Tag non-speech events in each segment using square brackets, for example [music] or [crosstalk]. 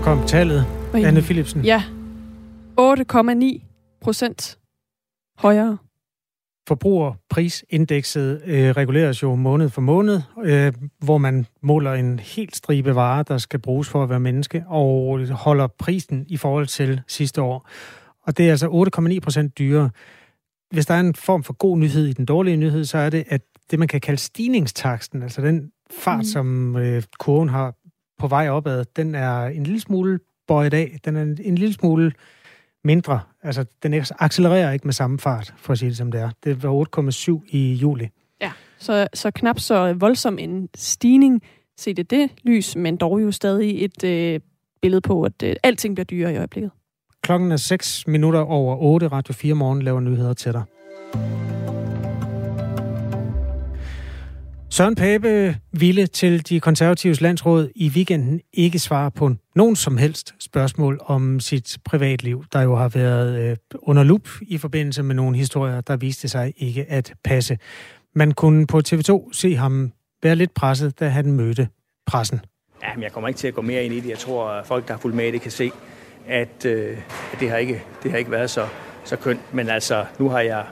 Så kom tallet. Anne Philipsen. Ja. 8,9 procent højere. Forbrugerprisindekset øh, reguleres jo måned for måned, øh, hvor man måler en helt stribe varer, der skal bruges for at være menneske, og holder prisen i forhold til sidste år. Og det er altså 8,9 procent dyrere. Hvis der er en form for god nyhed i den dårlige nyhed, så er det, at det, man kan kalde stigningstaksten, altså den fart, mm. som øh, kurven har på vej opad, den er en lille smule bøjet af. Den er en, en lille smule mindre. Altså, den accelererer ikke med samme fart, for at sige det som det er. Det var 8,7 i juli. Ja, så, så knap så voldsom en stigning set i det lys, men dog jo stadig et øh, billede på, at øh, alting bliver dyrere i øjeblikket. Klokken er 6 minutter over 8. Radio 4 morgen laver nyheder til dig. Søren Pape ville til de konservatives landsråd i weekenden ikke svare på nogen som helst spørgsmål om sit privatliv, der jo har været øh, under lup i forbindelse med nogle historier, der viste sig ikke at passe. Man kunne på TV2 se ham være lidt presset, da han mødte pressen. Ja, men jeg kommer ikke til at gå mere ind i det. Jeg tror, at folk, der har fulgt med det, kan se, at, øh, at det, har ikke, det har ikke været så, så kønt. Men altså, nu har jeg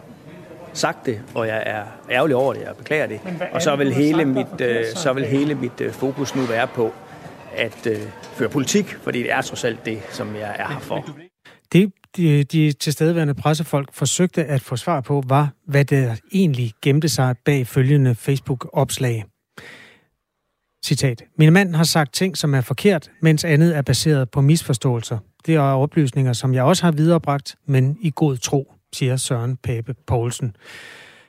sagt det, og jeg er ærgerlig over det, jeg beklager det. Og så vil hele mit, øh, så vil hele mit øh, fokus nu være på at øh, føre politik, fordi det er trods alt det, som jeg er her for. Det, de, de tilstedeværende pressefolk forsøgte at få svar på, var, hvad der egentlig gemte sig bag følgende Facebook-opslag. Citat. Min mand har sagt ting, som er forkert, mens andet er baseret på misforståelser. Det er oplysninger, som jeg også har viderebragt, men i god tro siger Søren Pape Poulsen.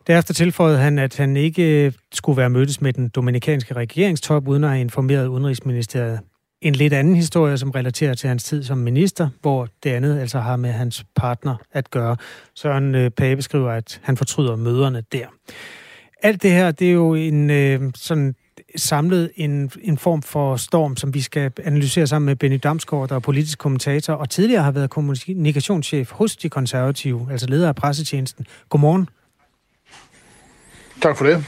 Derefter tilføjede han, at han ikke øh, skulle være mødtes med den dominikanske regeringstop, uden at have informeret Udenrigsministeriet. En lidt anden historie, som relaterer til hans tid som minister, hvor det andet altså har med hans partner at gøre. Søren øh, Pape skriver, at han fortryder møderne der. Alt det her, det er jo en øh, sådan samlet en, en form for storm, som vi skal analysere sammen med Benny Damsgaard, der er politisk kommentator, og tidligere har været kommunikationschef hos de konservative, altså leder af pressetjenesten. Godmorgen. Tak for det.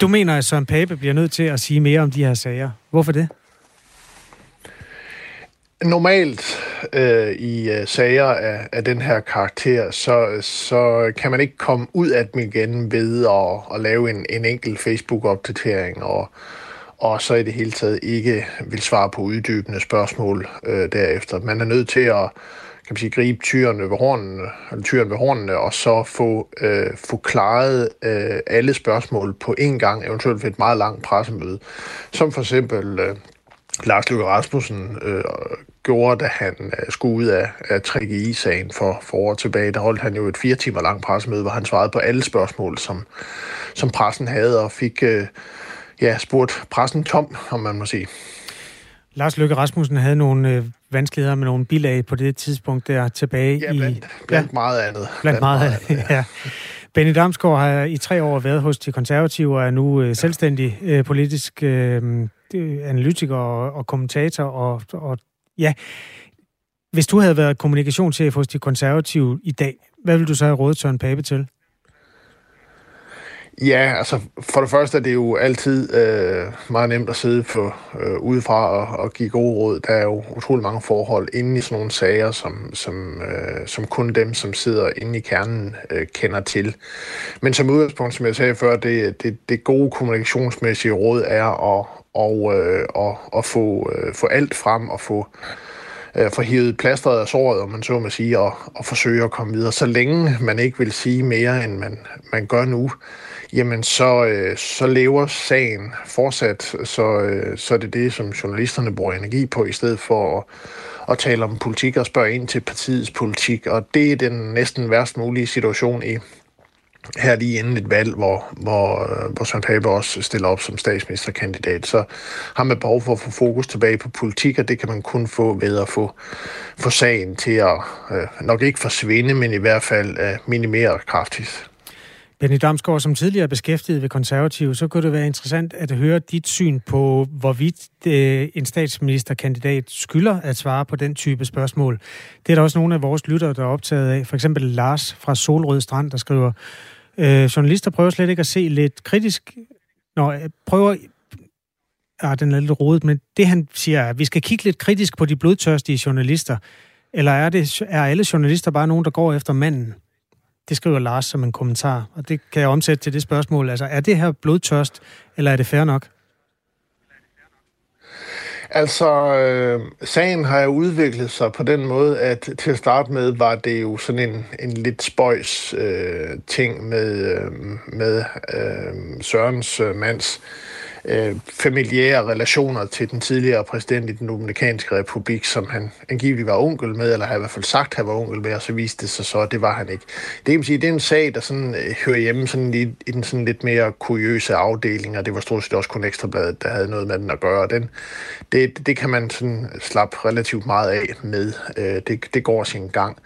Du mener, at Søren Pape bliver nødt til at sige mere om de her sager. Hvorfor det? Normalt øh, i øh, sager af, af den her karakter, så, så kan man ikke komme ud af dem igen ved at, at lave en, en enkelt Facebook-opdatering, og, og så i det hele taget ikke vil svare på uddybende spørgsmål øh, derefter. Man er nødt til at kan man sige, gribe tyren ved hornene, eller tyren ved hornene, og så få, øh, få klaret øh, alle spørgsmål på én gang, eventuelt ved et meget langt pressemøde. Som for eksempel øh, Lars Løkke Rasmussen øh, gjorde, da han øh, skulle ud af, af 3GI-sagen for, for år tilbage. Der holdt han jo et fire timer langt pressemøde, hvor han svarede på alle spørgsmål, som, som pressen havde, og fik øh, ja, spurgt pressen tom, om man må sige. Lars Løkke Rasmussen havde nogle øh, vanskeligheder med nogle bilag på det tidspunkt der tilbage ja, blandt, i... Blandt ja, meget andet. Blandt, blandt meget, meget andet, ja. ja. Benny Damsgaard har i tre år været hos de konservative og er nu øh, selvstændig øh, politisk øh, analytiker og, og kommentator. Og, og ja, hvis du havde været kommunikationschef hos de konservative i dag, hvad ville du så have rådet Søren Pape til? Ja, altså for det første er det jo altid øh, meget nemt at sidde for, øh, udefra og, og give gode råd. Der er jo utrolig mange forhold inde i sådan nogle sager, som, som, øh, som kun dem, som sidder inde i kernen, øh, kender til. Men som udgangspunkt, som jeg sagde før, det, det, det gode kommunikationsmæssige råd er at, og, øh, og, og få, øh, få alt frem og få øh, få hævet plasteret af såret, om man så må sige, og, og forsøge at komme videre. Så længe man ikke vil sige mere, end man, man gør nu, jamen så, øh, så lever sagen fortsat, så, øh, så er det det, som journalisterne bruger energi på, i stedet for at, at tale om politik og spørge ind til partiets politik. Og det er den næsten værst mulige situation i, her lige inden et valg, hvor, hvor, øh, hvor Søren Pape også stiller op som statsministerkandidat, så har man behov for at få fokus tilbage på politik, og det kan man kun få ved at få, få sagen til at øh, nok ikke forsvinde, men i hvert fald øh, minimere kraftigt. Benny Damsgaard, som tidligere er beskæftiget ved konservative, så kunne det være interessant at høre dit syn på, hvorvidt øh, en statsministerkandidat skylder at svare på den type spørgsmål. Det er der også nogle af vores lyttere, der er optaget af. For eksempel Lars fra Solrød Strand, der skriver, øh, journalister prøver slet ikke at se lidt kritisk, Nå, øh, prøver ah, den er lidt rodet, men det han siger, at vi skal kigge lidt kritisk på de blodtørstige journalister, eller er, det, er alle journalister bare nogen, der går efter manden? Det skriver Lars som en kommentar, og det kan jeg omsætte til det spørgsmål. Altså, er det her blodtørst, eller er det fair nok? Altså, øh, sagen har jo udviklet sig på den måde, at til at starte med var det jo sådan en, en lidt spøjs øh, ting med, øh, med øh, Sørens øh, mands øh, Øh, familiære relationer til den tidligere præsident i den Dominikanske Republik, som han angiveligt var onkel med, eller har i hvert fald sagt, at han var onkel med, og så viste det sig så, at det var han ikke. Det kan sige, det er en sag, der sådan, øh, hører hjemme sådan i, i den sådan lidt mere kuriøse afdeling, og det var stort set også kun Ekstrabladet, der havde noget med den at gøre. Den, det, det kan man sådan slappe relativt meget af med. Øh, det, det går sin gang.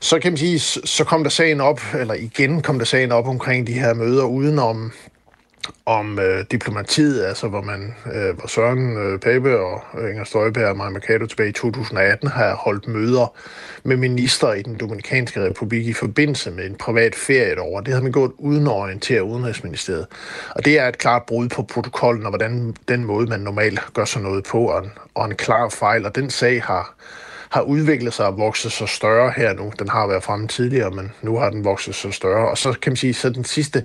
Så kan man sige, så kom der sagen op, eller igen kom der sagen op omkring de her møder udenom om øh, diplomatiet, altså hvor man, øh, hvor Søren øh, Pape og øh, Inger Støjberg og Maja Mercado tilbage i 2018 har holdt møder med minister i den Dominikanske Republik i forbindelse med en privat ferie over. Det havde man gået uden at orientere Udenrigsministeriet. Og det er et klart brud på protokollen og hvordan den måde, man normalt gør sådan noget på, og en, og en klar fejl. Og den sag har, har udviklet sig og vokset så større her nu. Den har været fremme tidligere, men nu har den vokset så større. Og så kan man sige, så den sidste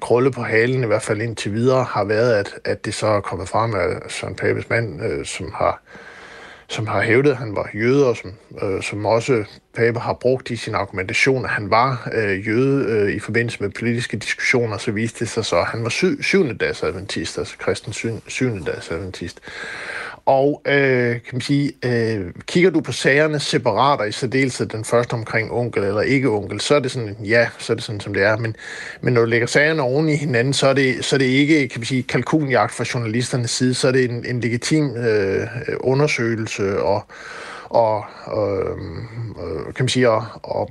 krølle på halen, i hvert fald indtil videre, har været, at, at det så er kommet frem af Søren Papes mand, øh, som har som har hævdet, at han var jøde, og som, øh, som også Pape har brugt i sin argumentation, at han var øh, jøde øh, i forbindelse med politiske diskussioner, så viste det sig så, at han var sy- syvende dags adventist, altså kristen sy- syvende dags adventist. Og øh, kan man sige, øh, kigger du på sagerne separat, og i særdeleshed den første omkring onkel eller ikke onkel, så er det sådan, ja, så er det sådan, som det er. Men, men når du lægger sagerne oven i hinanden, så er det, så er det ikke, kan man sige, kalkunjagt fra journalisternes side, så er det en, en legitim øh, undersøgelse og, og, og øh, øh kan man sige, og, og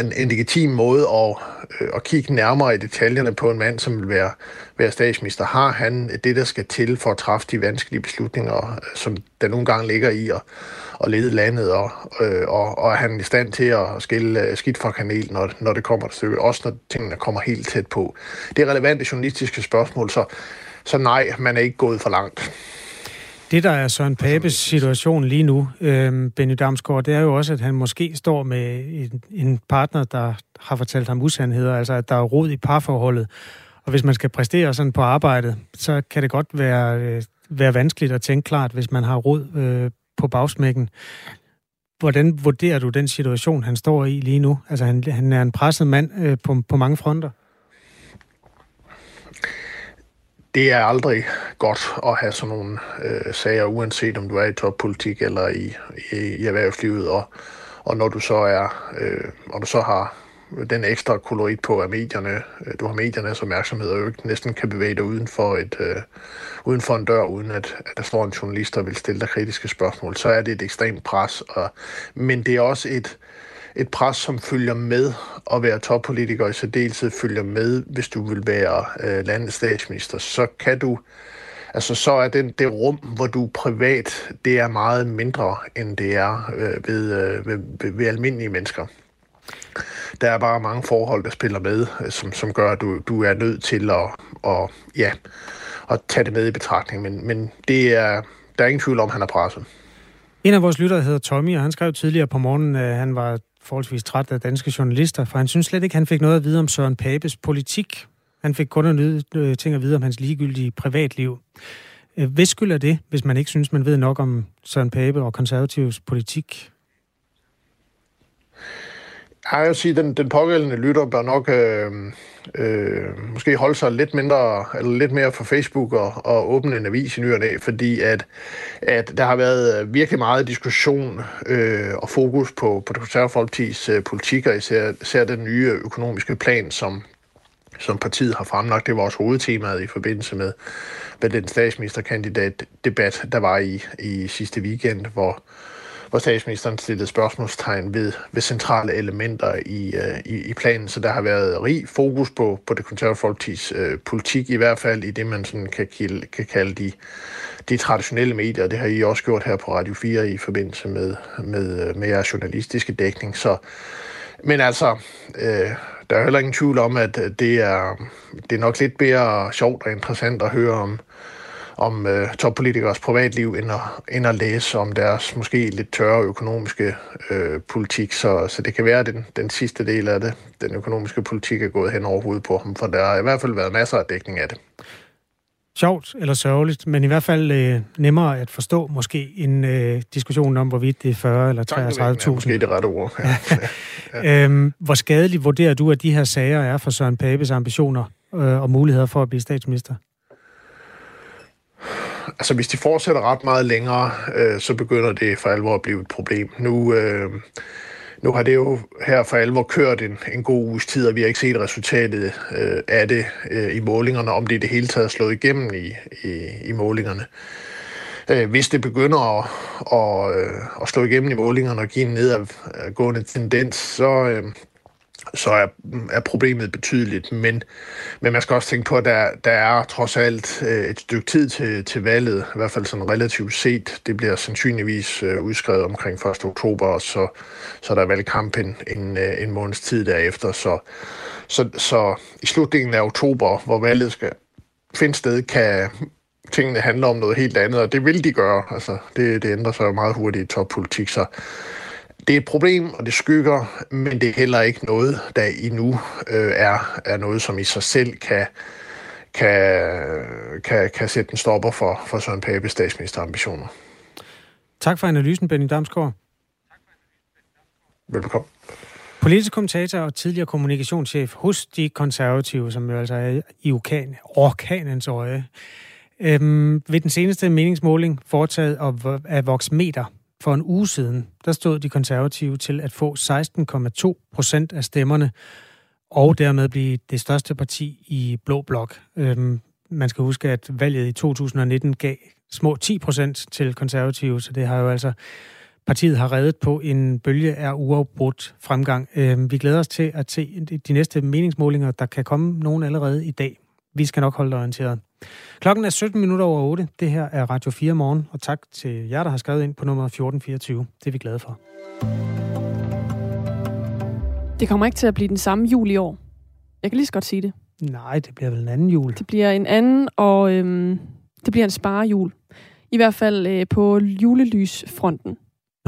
en, en legitim måde at, øh, at kigge nærmere i detaljerne på en mand, som vil være, være statsminister. Har han det, der skal til for at træffe de vanskelige beslutninger, øh, som der nogle gange ligger i at, at lede landet, og, øh, og, og er han i stand til at skille øh, skidt fra kanel, når, når det kommer til stykket, også når tingene kommer helt tæt på. Det er relevante journalistiske spørgsmål, så, så nej, man er ikke gået for langt. Det, der er Søren Papes situation lige nu, øh, Benny Damsgaard, det er jo også, at han måske står med en, en partner, der har fortalt ham usandheder, altså at der er rod i parforholdet. Og hvis man skal præstere sådan på arbejdet, så kan det godt være, øh, være vanskeligt at tænke klart, hvis man har rod øh, på bagsmækken. Hvordan vurderer du den situation, han står i lige nu? Altså, han, han er en presset mand øh, på, på mange fronter det er aldrig godt at have sådan nogle øh, sager, uanset om du er i toppolitik eller i, i, i erhvervslivet, og, og når du så er, øh, og du så har den ekstra kolorit på af medierne, øh, du har mediernes opmærksomhed, og ikke næsten kan bevæge dig uden for, et, øh, uden for en dør, uden at, at der står en journalist, der vil stille dig kritiske spørgsmål, så er det et ekstremt pres. Og, men det er også et, et pres, som følger med at være toppolitiker, og i særdeleshed følger med, hvis du vil være øh, landets statsminister, så kan du Altså, så er det, det rum, hvor du er privat, det er meget mindre, end det er øh, ved, øh, ved, ved, ved almindelige mennesker. Der er bare mange forhold, der spiller med, øh, som, som gør, at du, du er nødt til at, at, ja, at tage det med i betragtning. Men, men det er, der er ingen tvivl om, at han er presset. En af vores lyttere hedder Tommy, og han skrev tidligere på morgenen, at han var forholdsvis træt af danske journalister, for han synes slet ikke, han fik noget at vide om Søren Papes politik. Han fik kun at øh, ting at vide om hans ligegyldige privatliv. Øh, hvad skylder det, hvis man ikke synes, man ved nok om Søren Pape og konservativs politik? Jeg vil sige, at den, den pågældende lytter bør nok øh, øh, måske holde sig lidt mindre, eller lidt mere for Facebook og, og åbne en avis i nyerne af, fordi at, at der har været virkelig meget diskussion øh, og fokus på, på det konservative øh, politik, og især, især den nye økonomiske plan, som, som partiet har fremlagt. Det var også hovedtemaet i forbindelse med, med den statsministerkandidat-debat, der var i, i sidste weekend, hvor hvor statsministeren stillede spørgsmålstegn ved, ved centrale elementer i, øh, i, i planen. Så der har været rig fokus på, på det konservative folkepartis øh, politik, i hvert fald i det, man sådan kan, kilde, kan kalde de, de traditionelle medier. Det har I også gjort her på Radio 4 i forbindelse med, med, øh, med jeres journalistiske dækning. Så, men altså, øh, der er heller ingen tvivl om, at det er, det er nok lidt mere sjovt og interessant at høre om, om øh, toppolitikers privatliv, end at, end at læse om deres måske lidt tørre økonomiske øh, politik. Så, så det kan være, at den, den sidste del af det, den økonomiske politik, er gået hen over hovedet på ham, for der har i hvert fald været masser af dækning af det sjovt eller sørgeligt, men i hvert fald øh, nemmere at forstå måske en øh, diskussion om, hvorvidt det er 40 eller 33.000. Måske det rette ord. [laughs] Ja. ja. øhm, hvor skadeligt vurderer du, at de her sager er for Søren Papes ambitioner øh, og muligheder for at blive statsminister? Altså, hvis de fortsætter ret meget længere, øh, så begynder det for alvor at blive et problem. Nu... Øh, nu har det jo her for alvor kørt en, en god uges tid, og vi har ikke set resultatet øh, af det øh, i målingerne, om det i det hele taget er slået igennem i, i, i målingerne. Øh, hvis det begynder at, at, øh, at slå igennem i målingerne og give en nedadgående tendens, så, øh, så er, er problemet betydeligt. Men, men man skal også tænke på, at der, der er trods alt øh, et stykke tid til, til valget, i hvert fald sådan relativt set. Det bliver sandsynligvis øh, udskrevet omkring 1. oktober, og så, så der er valgkamp en, en, øh, en måneds tid derefter. Så, så, så i slutningen af oktober, hvor valget skal finde sted, kan tingene handle om noget helt andet, og det vil de gøre. Altså, det, det ændrer sig jo meget hurtigt i toppolitik, så det er et problem, og det skygger, men det er heller ikke noget, der endnu øh, er, er noget, som i sig selv kan, kan, kan, kan sætte en stopper for, for Søren Papes statsministerambitioner. Tak for analysen, Benny Damsgaard. Velbekomme. Politisk kommentator og tidligere kommunikationschef hos de konservative, som jo altså er i orkan, orkanens øje. Øhm, ved den seneste meningsmåling foretaget af Voxmeter for en uge siden, der stod de konservative til at få 16,2 procent af stemmerne, og dermed blive det største parti i Blå Blok. Øhm, man skal huske, at valget i 2019 gav små 10 procent til konservative, så det har jo altså partiet har reddet på en bølge af uafbrudt fremgang. Øhm, vi glæder os til at se de næste meningsmålinger, der kan komme nogen allerede i dag. Vi skal nok holde dig orienteret. Klokken er 17 minutter over 8. Det her er Radio 4 morgen, og tak til jer, der har skrevet ind på nummer 1424. Det er vi glade for. Det kommer ikke til at blive den samme jul i år. Jeg kan lige så godt sige det. Nej, det bliver vel en anden jul. Det bliver en anden, og øhm, det bliver en sparejul. I hvert fald øh, på julelysfronten.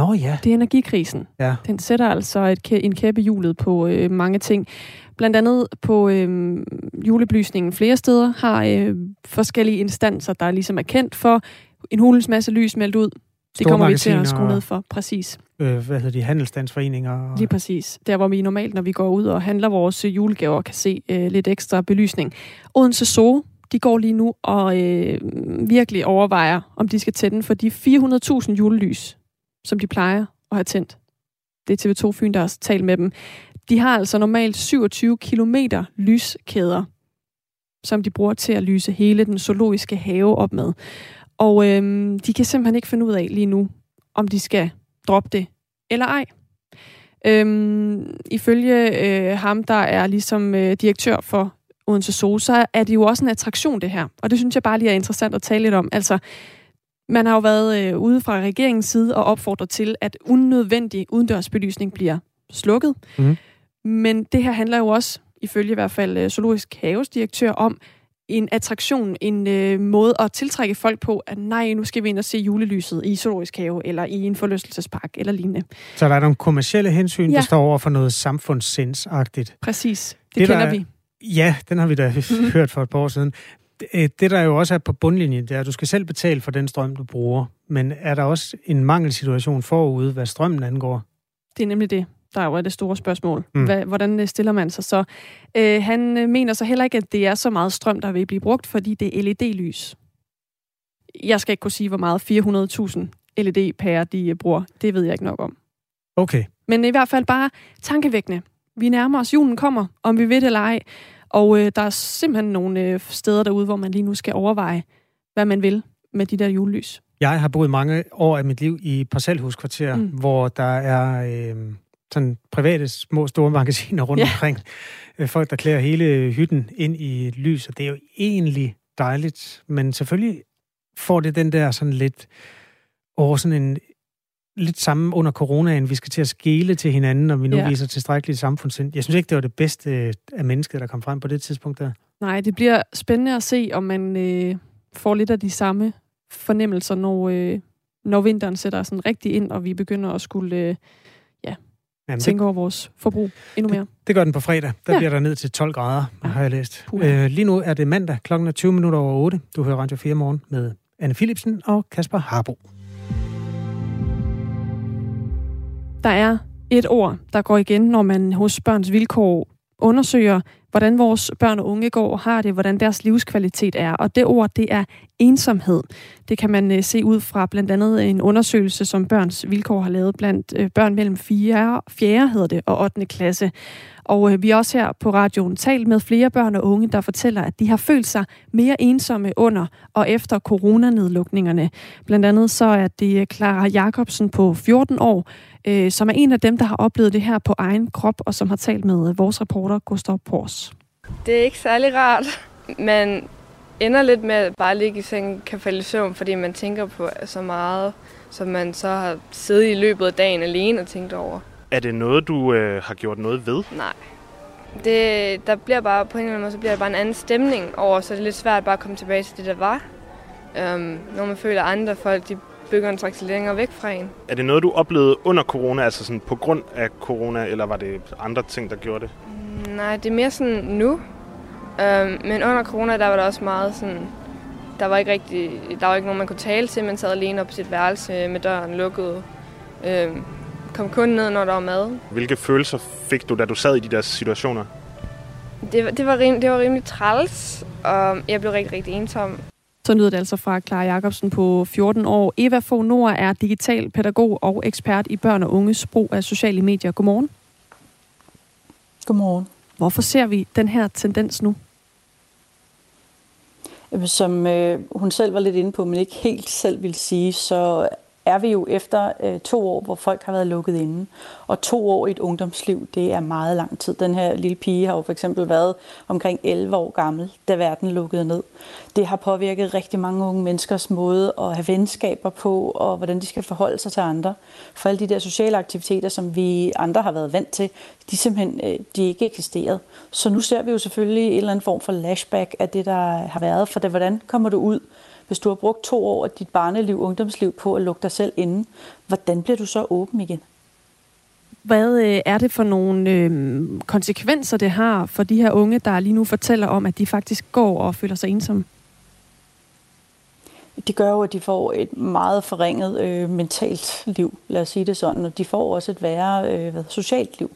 Nå ja. Det er energikrisen. Ja. Den sætter altså et, en kæppe hjulet på øh, mange ting. Blandt andet på øh, julebelysningen flere steder har øh, forskellige instanser, der ligesom er kendt for en hulens masse lys meldt ud. Det kommer vi til at skrue ned for, præcis. Øh, hvad hedder de, handelsstandsforeninger? Og... Lige præcis. Der hvor vi normalt, når vi går ud og handler vores julegaver, kan se øh, lidt ekstra belysning. Odense Zoo, de går lige nu og øh, virkelig overvejer, om de skal tænde for de 400.000 julelys, som de plejer at have tændt. Det er TV2 Fyn, der har talt med dem. De har altså normalt 27 km lyskæder, som de bruger til at lyse hele den zoologiske have op med. Og øhm, de kan simpelthen ikke finde ud af lige nu, om de skal droppe det eller ej. Øhm, ifølge øh, ham, der er ligesom øh, direktør for Odense Zoo, så er det jo også en attraktion, det her. Og det synes jeg bare lige er interessant at tale lidt om. Altså, man har jo været øh, ude fra regeringens side og opfordret til, at unødvendig udendørsbelysning bliver slukket. Mm. Men det her handler jo også, ifølge i hvert fald øh, Zoologisk Haves direktør, om en attraktion, en øh, måde at tiltrække folk på, at nej, nu skal vi ind og se julelyset i Zoologisk Have, eller i en forlystelsespark, eller lignende. Så der er nogle kommersielle hensyn, ja. der står over for noget samfundssindsagtigt. Præcis, det, det kender der, vi. Ja, den har vi da mm-hmm. hørt for et par år siden. Øh, det, der jo også er på bundlinjen, det er, at du skal selv betale for den strøm, du bruger. Men er der også en mangelsituation forude, hvad strømmen angår? Det er nemlig det der jo er det store spørgsmål. Mm. Hva, hvordan øh, stiller man sig så? Øh, han øh, mener så heller ikke, at det er så meget strøm, der vil blive brugt, fordi det er LED-lys. Jeg skal ikke kunne sige, hvor meget 400.000 LED-pærer de bruger. Det ved jeg ikke nok om. Okay. Men i hvert fald bare tankevækkende. Vi nærmer os, julen kommer, om vi ved det eller ej. Og øh, der er simpelthen nogle øh, steder derude, hvor man lige nu skal overveje, hvad man vil med de der julelys. Jeg har boet mange år af mit liv i parcelhuskvarter, mm. hvor der er øh, sådan private små store magasiner rundt ja. omkring. Øh, folk, der klæder hele hytten ind i lys, og det er jo egentlig dejligt, men selvfølgelig får det den der sådan lidt over sådan en lidt samme under coronaen. Vi skal til at skele til hinanden, og vi nu ja. viser tilstrækkeligt samfundssind. Jeg synes ikke, det var det bedste af mennesket, der kom frem på det tidspunkt der. Nej, det bliver spændende at se, om man øh, får lidt af de samme fornemmelser, når, øh, når vinteren sætter sådan rigtig ind, og vi begynder at skulle øh, ja, Jamen, tænke det, over vores forbrug endnu mere. Det, det gør den på fredag. Der ja. bliver der ned til 12 grader, ja. har jeg læst. Øh, lige nu er det mandag, klokken er 20 minutter over 8. Du hører Radio 4 morgen med Anne Philipsen og Kasper Harbo. Der er et ord, der går igen, når man hos Børns Vilkår undersøger, hvordan vores børn og unge går og har det, hvordan deres livskvalitet er. Og det ord, det er ensomhed. Det kan man øh, se ud fra blandt andet en undersøgelse, som Børns Vilkår har lavet blandt øh, børn mellem 4, 4 hedder det, og 8. klasse. Og øh, vi har også her på radioen talt med flere børn og unge, der fortæller, at de har følt sig mere ensomme under og efter coronanedlukningerne. Blandt andet så er det øh, Clara Jacobsen på 14 år, øh, som er en af dem, der har oplevet det her på egen krop, og som har talt med øh, vores reporter Gustav Pors. Det er ikke særlig rart. Man ender lidt med at bare ligge i sengen, kan falde i søvn, fordi man tænker på så meget, som man så har siddet i løbet af dagen alene og tænkt over. Er det noget, du øh, har gjort noget ved? Nej. Det, der bliver bare på en eller anden måde, så bliver der bare en anden stemning over, så det er lidt svært bare at komme tilbage til det, der var. Um, når man føler, at andre folk de byggeren trække sig længere væk fra en. Er det noget, du oplevede under corona, altså sådan på grund af corona, eller var det andre ting, der gjorde det? Mm, nej, det er mere sådan nu. Øhm, men under corona, der var der også meget sådan... Der var ikke rigtig, der var ikke nogen, man kunne tale til. Man sad alene op på sit værelse med døren lukket. Øhm, kom kun ned, når der var mad. Hvilke følelser fik du, da du sad i de der situationer? Det, det, var, rim, det var rimelig træls, og jeg blev rigtig, rigtig ensom. Så lyder det altså fra Clara Jacobsen på 14 år. Eva Fogh Nord er digital pædagog og ekspert i børn og unges brug af sociale medier. Godmorgen. Godmorgen. Hvorfor ser vi den her tendens nu? Som øh, hun selv var lidt inde på, men ikke helt selv vil sige, så er vi jo efter øh, to år, hvor folk har været lukket inde. Og to år i et ungdomsliv, det er meget lang tid. Den her lille pige har jo for eksempel været omkring 11 år gammel, da verden lukkede ned. Det har påvirket rigtig mange unge menneskers måde at have venskaber på, og hvordan de skal forholde sig til andre. For alle de der sociale aktiviteter, som vi andre har været vant til, de simpelthen øh, de ikke eksisteret. Så nu ser vi jo selvfølgelig en eller anden form for lashback af det, der har været. For det, hvordan kommer du ud hvis du har brugt to år af dit barneliv, ungdomsliv på at lukke dig selv inde, hvordan bliver du så åben igen? Hvad øh, er det for nogle øh, konsekvenser, det har for de her unge, der lige nu fortæller om, at de faktisk går og føler sig ensomme? Det gør jo, at de får et meget forringet øh, mentalt liv, lad os sige det sådan, og de får også et værre øh, hvad, socialt liv.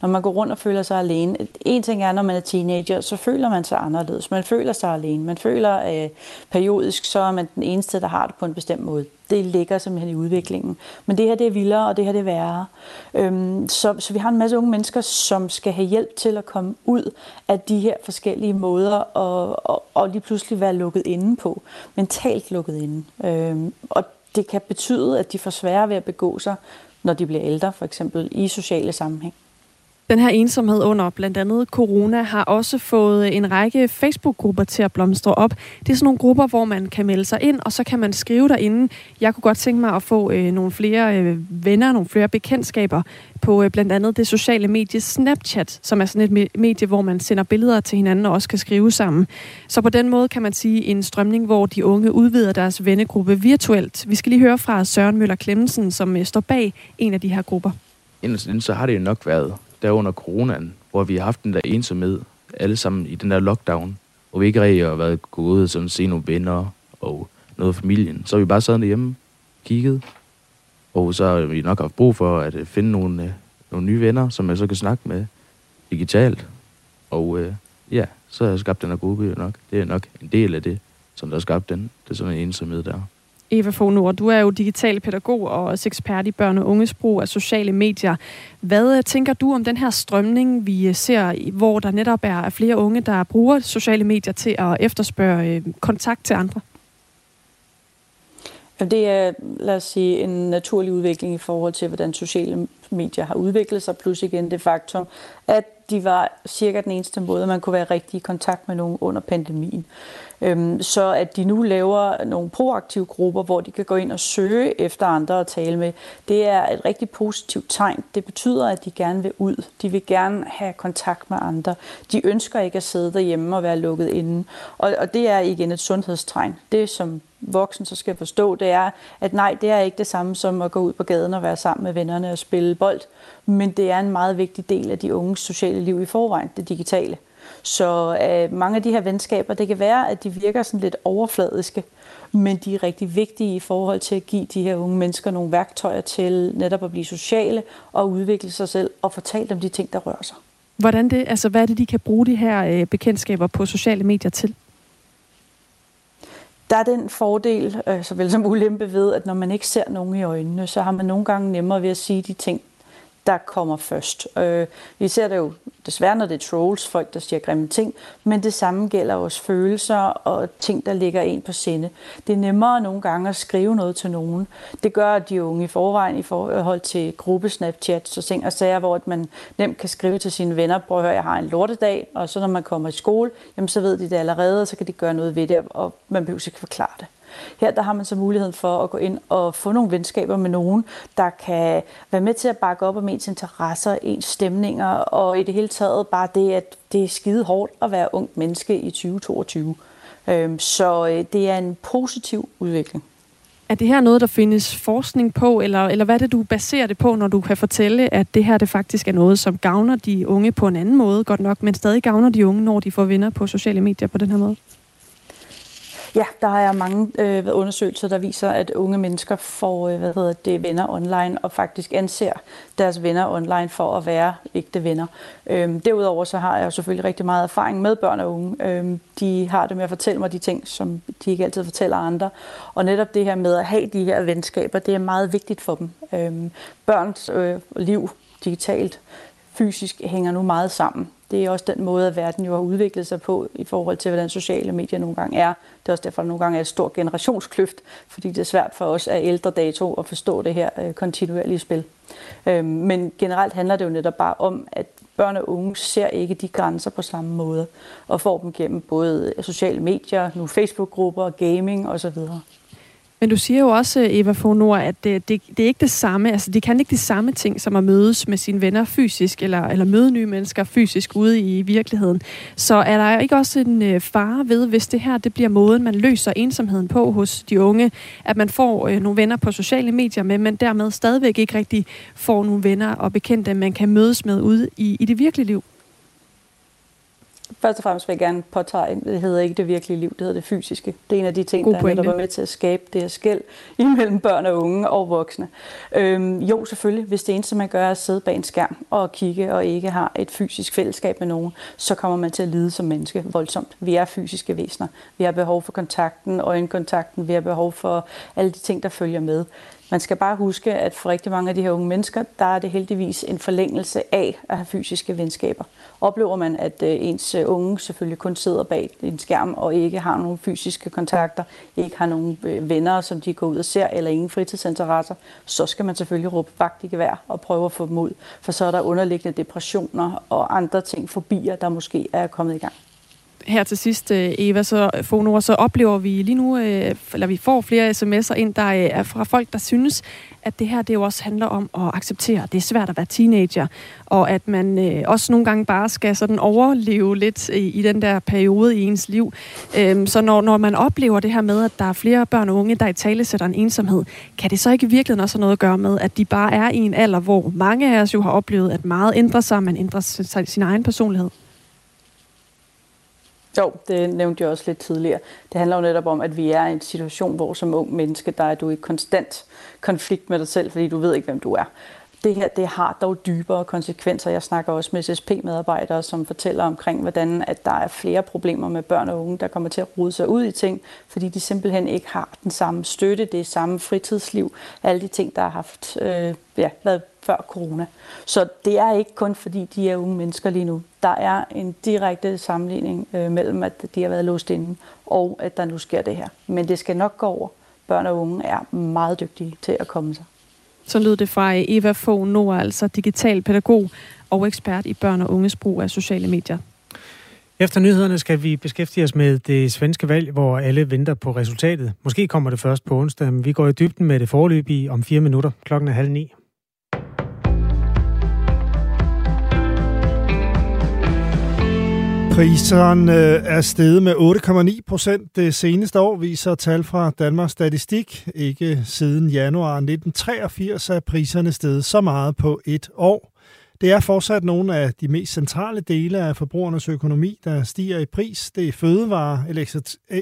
Når man går rundt og føler sig alene. En ting er, når man er teenager, så føler man sig anderledes. Man føler sig alene. Man føler øh, periodisk, så er man den eneste, der har det på en bestemt måde det ligger simpelthen i udviklingen. Men det her det er vildere, og det her det er værre. Øhm, så, så vi har en masse unge mennesker, som skal have hjælp til at komme ud af de her forskellige måder, og, og, og lige pludselig være lukket inde på. Mentalt lukket inde. Øhm, og det kan betyde, at de får sværere ved at begå sig, når de bliver ældre, for eksempel i sociale sammenhæng. Den her ensomhed under blandt andet corona har også fået en række Facebook-grupper til at blomstre op. Det er sådan nogle grupper, hvor man kan melde sig ind, og så kan man skrive derinde. Jeg kunne godt tænke mig at få øh, nogle flere øh, venner, nogle flere bekendtskaber på øh, blandt andet det sociale medie Snapchat, som er sådan et medie, hvor man sender billeder til hinanden og også kan skrive sammen. Så på den måde kan man sige en strømning, hvor de unge udvider deres vennegruppe virtuelt. Vi skal lige høre fra Søren Møller Klemmensen, som øh, står bag en af de her grupper. Inderst så har det jo nok været der under coronaen, hvor vi har haft den der ensomhed, alle sammen i den der lockdown, hvor vi ikke rigtig har været gået og sådan se nogle venner og noget af familien. Så har vi bare sad derhjemme, kigget, og så har vi nok haft brug for at øh, finde nogle, øh, nogle nye venner, som jeg så kan snakke med digitalt. Og øh, ja, så har jeg skabt den her gruppe nok. Det er nok en del af det, som der har skabt den. Det er sådan en ensomhed der. Eva Fognor, du er jo digital pædagog og også ekspert i børn og unges brug af sociale medier. Hvad øh, tænker du om den her strømning, vi øh, ser, hvor der netop er flere unge, der bruger sociale medier til at efterspørge øh, kontakt til andre? Det er, lad os sige, en naturlig udvikling i forhold til, hvordan sociale medier har udviklet sig, plus igen det faktum, at de var cirka den eneste måde, man kunne være rigtig i kontakt med nogen under pandemien. Øhm, så at de nu laver nogle proaktive grupper, hvor de kan gå ind og søge efter andre at tale med, det er et rigtig positivt tegn. Det betyder, at de gerne vil ud. De vil gerne have kontakt med andre. De ønsker ikke at sidde derhjemme og være lukket inde. Og, og det er igen et sundhedstegn. Det, som voksen så skal forstå, det er, at nej, det er ikke det samme som at gå ud på gaden og være sammen med vennerne og spille bold, men det er en meget vigtig del af de unges sociale liv i forvejen, det digitale. Så øh, mange af de her venskaber, det kan være, at de virker sådan lidt overfladiske, men de er rigtig vigtige i forhold til at give de her unge mennesker nogle værktøjer til netop at blive sociale og udvikle sig selv og fortælle dem de ting, der rører sig. Hvordan det, altså, hvad er det, de kan bruge de her øh, bekendtskaber på sociale medier til? Der er den fordel, øh, såvel som ulempe ved, at når man ikke ser nogen i øjnene, så har man nogle gange nemmere ved at sige de ting, der kommer først. Øh, vi ser det jo desværre, når det er trolls, folk, der siger grimme ting, men det samme gælder også følelser og ting, der ligger en på sinde. Det er nemmere nogle gange at skrive noget til nogen. Det gør de unge i forvejen i forhold til gruppesnapchats og ting og sager, hvor man nemt kan skrive til sine venner, prøv at høre, jeg har en lortedag, og så når man kommer i skole, jamen så ved de det allerede, og så kan de gøre noget ved det, og man behøver ikke forklare det. Her der har man så muligheden for at gå ind og få nogle venskaber med nogen, der kan være med til at bakke op om ens interesser, ens stemninger, og i det hele taget bare det, at det er skide hårdt at være ung menneske i 2022. Øhm, så øh, det er en positiv udvikling. Er det her noget, der findes forskning på, eller, eller hvad er det, du baserer det på, når du kan fortælle, at det her det faktisk er noget, som gavner de unge på en anden måde, godt nok, men stadig gavner de unge, når de får venner på sociale medier på den her måde? Ja, der er mange øh, undersøgelser, der viser, at unge mennesker får øh, hvad hedder det, venner online, og faktisk anser deres venner online for at være ægte venner. Øhm, derudover så har jeg selvfølgelig rigtig meget erfaring med børn og unge. Øhm, de har det med at fortælle mig de ting, som de ikke altid fortæller andre. Og netop det her med at have de her venskaber, det er meget vigtigt for dem. Øhm, børns øh, liv digitalt, fysisk hænger nu meget sammen det er også den måde, at verden jo har udviklet sig på i forhold til, hvordan sociale medier nogle gange er. Det er også derfor, at nogle gange er et stort generationskløft, fordi det er svært for os af ældre dato at forstå det her øh, kontinuerlige spil. Øhm, men generelt handler det jo netop bare om, at børn og unge ser ikke de grænser på samme måde, og får dem gennem både øh, sociale medier, nu Facebook-grupper, gaming osv. Men du siger jo også, øh, Eva Fonor, at det, det, det er ikke det samme, altså det kan ikke de samme ting, som at mødes med sine venner fysisk, eller, eller møde nye mennesker fysisk ude i virkeligheden. Så er der ikke også en øh, fare ved, hvis det her det bliver måden, man løser ensomheden på hos de unge, at man får øh, nogle venner på sociale medier med, men dermed stadigvæk ikke rigtig får nogle venner og bekendte, man kan mødes med ude i, i det virkelige liv? Først og fremmest vil jeg gerne påtage, det hedder ikke det virkelige liv, det hedder det fysiske. Det er en af de ting, God der, der var med til at skabe det her skæld imellem børn og unge og voksne. Øhm, jo, selvfølgelig, hvis det eneste, man gør, er at sidde bag en skærm og kigge og ikke har et fysisk fællesskab med nogen, så kommer man til at lide som menneske voldsomt. Vi er fysiske væsener. Vi har behov for kontakten, øjenkontakten, vi har behov for alle de ting, der følger med. Man skal bare huske, at for rigtig mange af de her unge mennesker, der er det heldigvis en forlængelse af at have fysiske venskaber. Oplever man, at øh, ens øh, unge selvfølgelig kun sidder bag en skærm og ikke har nogen fysiske kontakter, ikke har nogen øh, venner, som de går ud og ser, eller ingen fritidsinteresser, så skal man selvfølgelig råbe vagt i gevær og prøve at få dem ud. For så er der underliggende depressioner og andre ting, fobier, der måske er kommet i gang her til sidst, øh, Eva, så øh, Fonor, så oplever vi lige nu, øh, eller vi får flere sms'er ind, der er fra folk, der synes, at det her det jo også handler om at acceptere, at det er svært at være teenager, og at man øh, også nogle gange bare skal sådan overleve lidt i, i den der periode i ens liv. Øhm, så når, når man oplever det her med, at der er flere børn og unge, der i tale sætter en ensomhed, kan det så ikke virkelig også have noget at gøre med, at de bare er i en alder, hvor mange af os jo har oplevet, at meget ændrer sig, man ændrer sin egen personlighed? Jo, det nævnte jeg også lidt tidligere. Det handler jo netop om, at vi er i en situation, hvor som ung menneske, der er du i konstant konflikt med dig selv, fordi du ved ikke, hvem du er. Det her det har dog dybere konsekvenser. Jeg snakker også med SSP-medarbejdere, som fortæller omkring, hvordan at der er flere problemer med børn og unge, der kommer til at rode sig ud i ting, fordi de simpelthen ikke har den samme støtte, det samme fritidsliv, alle de ting, der har haft øh, ja, været før corona. Så det er ikke kun fordi, de er unge mennesker lige nu. Der er en direkte sammenligning øh, mellem, at de har været låst inde, og at der nu sker det her. Men det skal nok gå over. Børn og unge er meget dygtige til at komme sig. Så lød det fra Eva Fogh Nord, altså digital pædagog og ekspert i børn og unges brug af sociale medier. Efter nyhederne skal vi beskæftige os med det svenske valg, hvor alle venter på resultatet. Måske kommer det først på onsdag, men vi går i dybden med det forløbige om fire minutter. Klokken er halv ni. Priserne øh, er steget med 8,9 procent det seneste år, viser tal fra Danmarks Statistik. Ikke siden januar 1983 er priserne steget så meget på et år. Det er fortsat nogle af de mest centrale dele af forbrugernes økonomi, der stiger i pris. Det er fødevarer,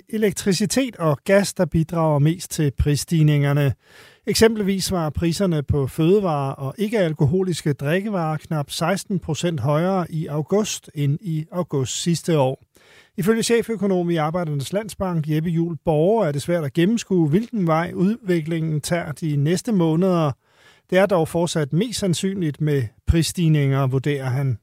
elektricitet og gas, der bidrager mest til prisstigningerne. Eksempelvis var priserne på fødevarer og ikke-alkoholiske drikkevarer knap 16 procent højere i august end i august sidste år. Ifølge cheføkonom i Arbejdernes Landsbank, Jeppe Juhl Borger, er det svært at gennemskue, hvilken vej udviklingen tager de næste måneder. Det er dog fortsat mest sandsynligt med prisstigninger, vurderer han.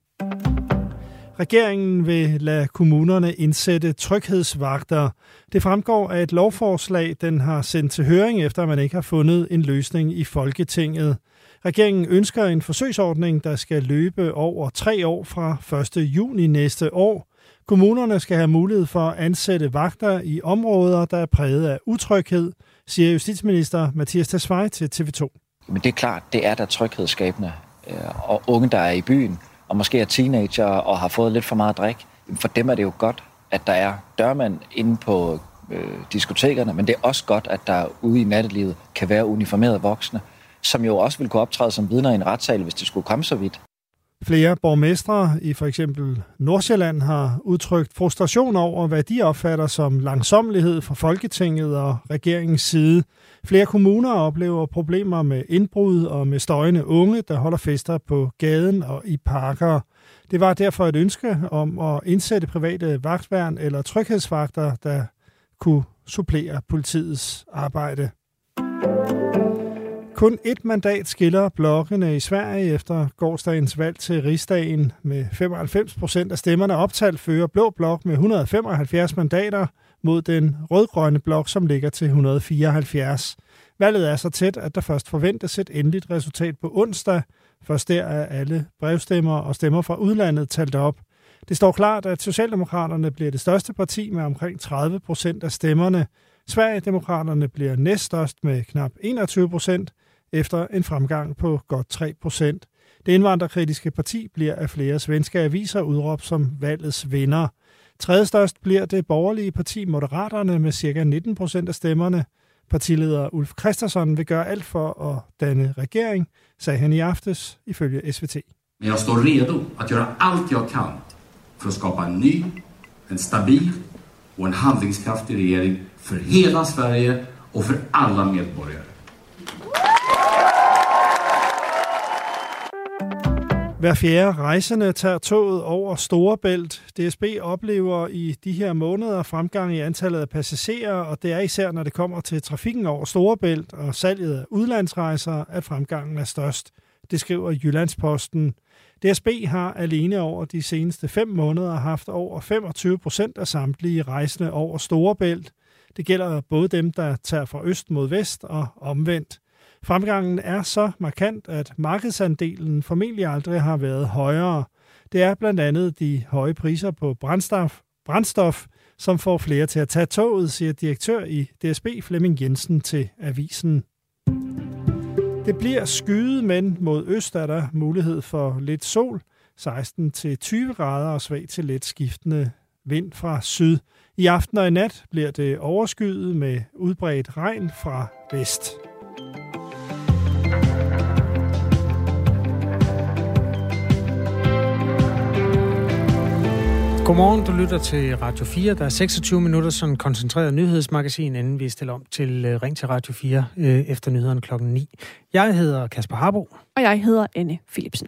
Regeringen vil lade kommunerne indsætte tryghedsvagter. Det fremgår af et lovforslag, den har sendt til høring, efter man ikke har fundet en løsning i Folketinget. Regeringen ønsker en forsøgsordning, der skal løbe over tre år fra 1. juni næste år. Kommunerne skal have mulighed for at ansætte vagter i områder, der er præget af utryghed, siger justitsminister Mathias Tesfaye til TV2. Men det er klart, det er der tryghedsskabende. Øh, og unge, der er i byen, og måske er teenager og har fået lidt for meget drik, for dem er det jo godt, at der er dørmand inde på øh, diskotekerne, men det er også godt, at der ude i nattelivet kan være uniformerede voksne, som jo også vil kunne optræde som vidner i en retssal, hvis det skulle komme så vidt. Flere borgmestre i for eksempel Nordsjælland har udtrykt frustration over, hvad de opfatter som langsomlighed fra Folketinget og regeringens side. Flere kommuner oplever problemer med indbrud og med støjende unge, der holder fester på gaden og i parker. Det var derfor et ønske om at indsætte private vagtværn eller tryghedsvagter, der kunne supplere politiets arbejde. Kun et mandat skiller blokkene i Sverige efter gårdsdagens valg til rigsdagen. Med 95 procent af stemmerne optalt fører Blå Blok med 175 mandater mod den rødgrønne blok, som ligger til 174. Valget er så tæt, at der først forventes et endeligt resultat på onsdag. Først der er alle brevstemmer og stemmer fra udlandet talt op. Det står klart, at Socialdemokraterne bliver det største parti med omkring 30 procent af stemmerne. Sverigedemokraterne bliver næststørst med knap 21 procent, efter en fremgang på godt 3 procent. Det indvandrerkritiske parti bliver af flere svenske aviser udråbt som valgets vinder. Tredje størst bliver det borgerlige parti Moderaterne med ca. 19 procent af stemmerne. Partileder Ulf Christensen vil gøre alt for at danne regering, sagde han i aftes ifølge SVT. Men jeg står redo at gøre alt jeg kan for at skabe en ny, en stabil og en handlingskraftig regering for hele Sverige og for alle medborgere. Hver fjerde rejsende tager toget over Storebælt. DSB oplever i de her måneder fremgang i antallet af passagerer, og det er især, når det kommer til trafikken over Storebælt og salget af udlandsrejser, at fremgangen er størst. Det skriver Jyllandsposten. DSB har alene over de seneste fem måneder haft over 25 procent af samtlige rejsende over Storebælt. Det gælder både dem, der tager fra øst mod vest og omvendt. Fremgangen er så markant, at markedsandelen formentlig aldrig har været højere. Det er blandt andet de høje priser på brændstof, brændstof som får flere til at tage toget, siger direktør i DSB Flemming Jensen til avisen. Det bliver skyet, men mod øst er der mulighed for lidt sol, 16-20 grader og svag til let skiftende vind fra syd. I aften og i nat bliver det overskyet med udbredt regn fra vest. Godmorgen, du lytter til Radio 4. Der er 26 minutter sådan koncentreret nyhedsmagasin, inden vi stiller om til uh, Ring til Radio 4 uh, øh, efter nyhederne klokken 9. Jeg hedder Kasper Harbo. Og jeg hedder Anne Philipsen.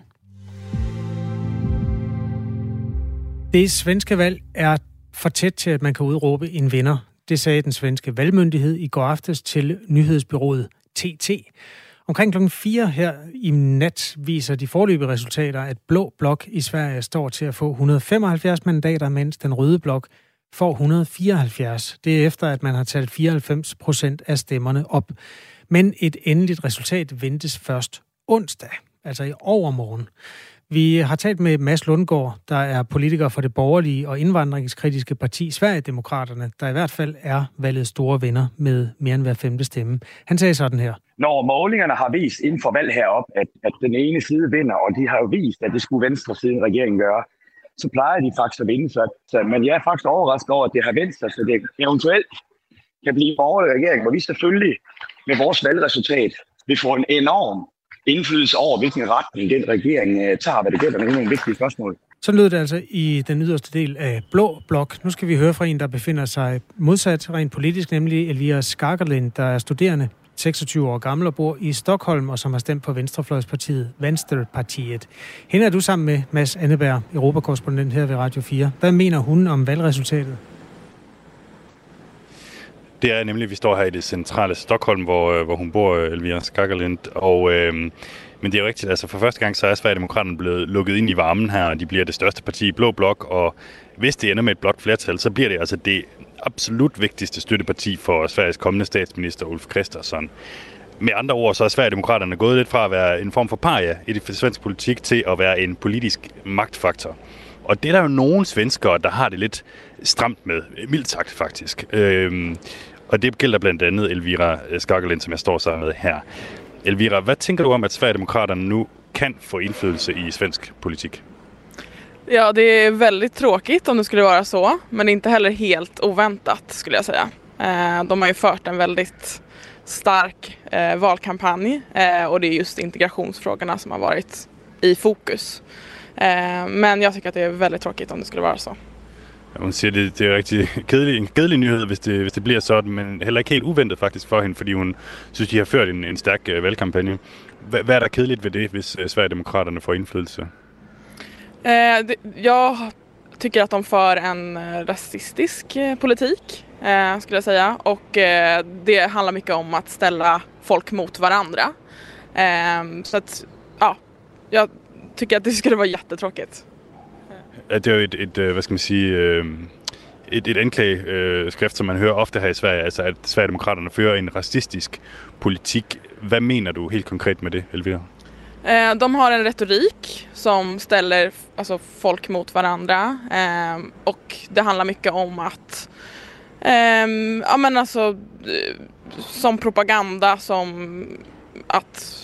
Det svenske valg er for tæt til, at man kan udråbe en vinder. Det sagde den svenske valgmyndighed i går aftes til nyhedsbyrået TT. Omkring klokken 4 her i nat viser de forløbige resultater, at Blå Blok i Sverige står til at få 175 mandater, mens den røde blok får 174. Det er efter, at man har talt 94 procent af stemmerne op. Men et endeligt resultat ventes først onsdag, altså i overmorgen. Vi har talt med Mads Lundgaard, der er politiker for det borgerlige og indvandringskritiske parti Sverigedemokraterne, der i hvert fald er valget store venner med mere end hver femte stemme. Han sagde sådan her. Når målingerne har vist inden for valg herop, at, at den ene side vinder, og de har jo vist, at det skulle venstre side regeringen gøre, så plejer de faktisk at vinde. Så, så, men jeg er faktisk overrasket over, at det har vendt sig, så det eventuelt kan blive en borgerlig regering, hvor vi selvfølgelig med vores valgresultat vil få en enorm indflydelse over, hvilken retning den regering øh, tager, hvad det gælder med nogle vigtige spørgsmål. Så lød det altså i den yderste del af Blå Blok. Nu skal vi høre fra en, der befinder sig modsat rent politisk, nemlig Elvira Skagerlind, der er studerende 26 år gammel og bor i Stockholm, og som har stemt på Venstrefløjspartiet Venstrepartiet. Hende er du sammen med Mads Anneberg, Europakorrespondent her ved Radio 4. Hvad mener hun om valgresultatet? Det er nemlig, at vi står her i det centrale Stockholm, hvor, øh, hvor hun bor, øh, Elvira Skakkerlind, Og, øh, men det er jo rigtigt, altså for første gang så er Sverigedemokraterne blevet lukket ind i varmen her, og de bliver det største parti i Blå Blok, og hvis det ender med et blot flertal, så bliver det altså det absolut vigtigste støtteparti for Sveriges kommende statsminister Ulf Kristersson. Med andre ord, så er Sverigedemokraterne gået lidt fra at være en form for paria i det svenske politik til at være en politisk magtfaktor. Og det er der jo nogle svenskere, der har det lidt stramt med, mildt sagt faktisk. Øhm, og det gælder blandt andet Elvira Skagerlind, som jeg står sammen med her. Elvira, hvad tænker du om, at Sverigedemokraterne nu kan få indflydelse i svensk politik? Ja, det är väldigt tråkigt om det skulle vara så, men inte heller helt oväntat skulle jag säga. Eh, de har ju fört en väldigt stark eh, valkampanj eh, och det är just integrationsfrågorna som har varit i fokus. Men jag tycker att det är väldigt tråkigt om det skulle vara så. Hun siger, det, det er rigtig [laughs] kedelig, en kedelig nyhed, hvis det, hvis det bliver sådan, men heller ikke helt uventet faktisk for hende, fordi hun synes, de har ført en, en stærk uh, valgkampagne. Hvad, hvad er der kedeligt ved det, hvis uh, Sverigedemokraterne får indflydelse? Uh, det, jag tycker att de för en rasistisk politik, uh, skulle jag säga. Och uh, det handlar mycket om att ställa folk mot varandra. så att, ja, jag tycker att det skulle vara jättetråkigt at det er jo et, et øh, hvad skal man sige, øh, et, et anklageskrift, som man hører ofte her i Sverige, altså at Sverigedemokraterne fører en racistisk politik. Hvad mener du helt konkret med det, Elvira? Eh, de har en retorik som ställer alltså, folk mot varandra eh, och det handlar mycket om att eh, ja, men alltså, som propaganda, som att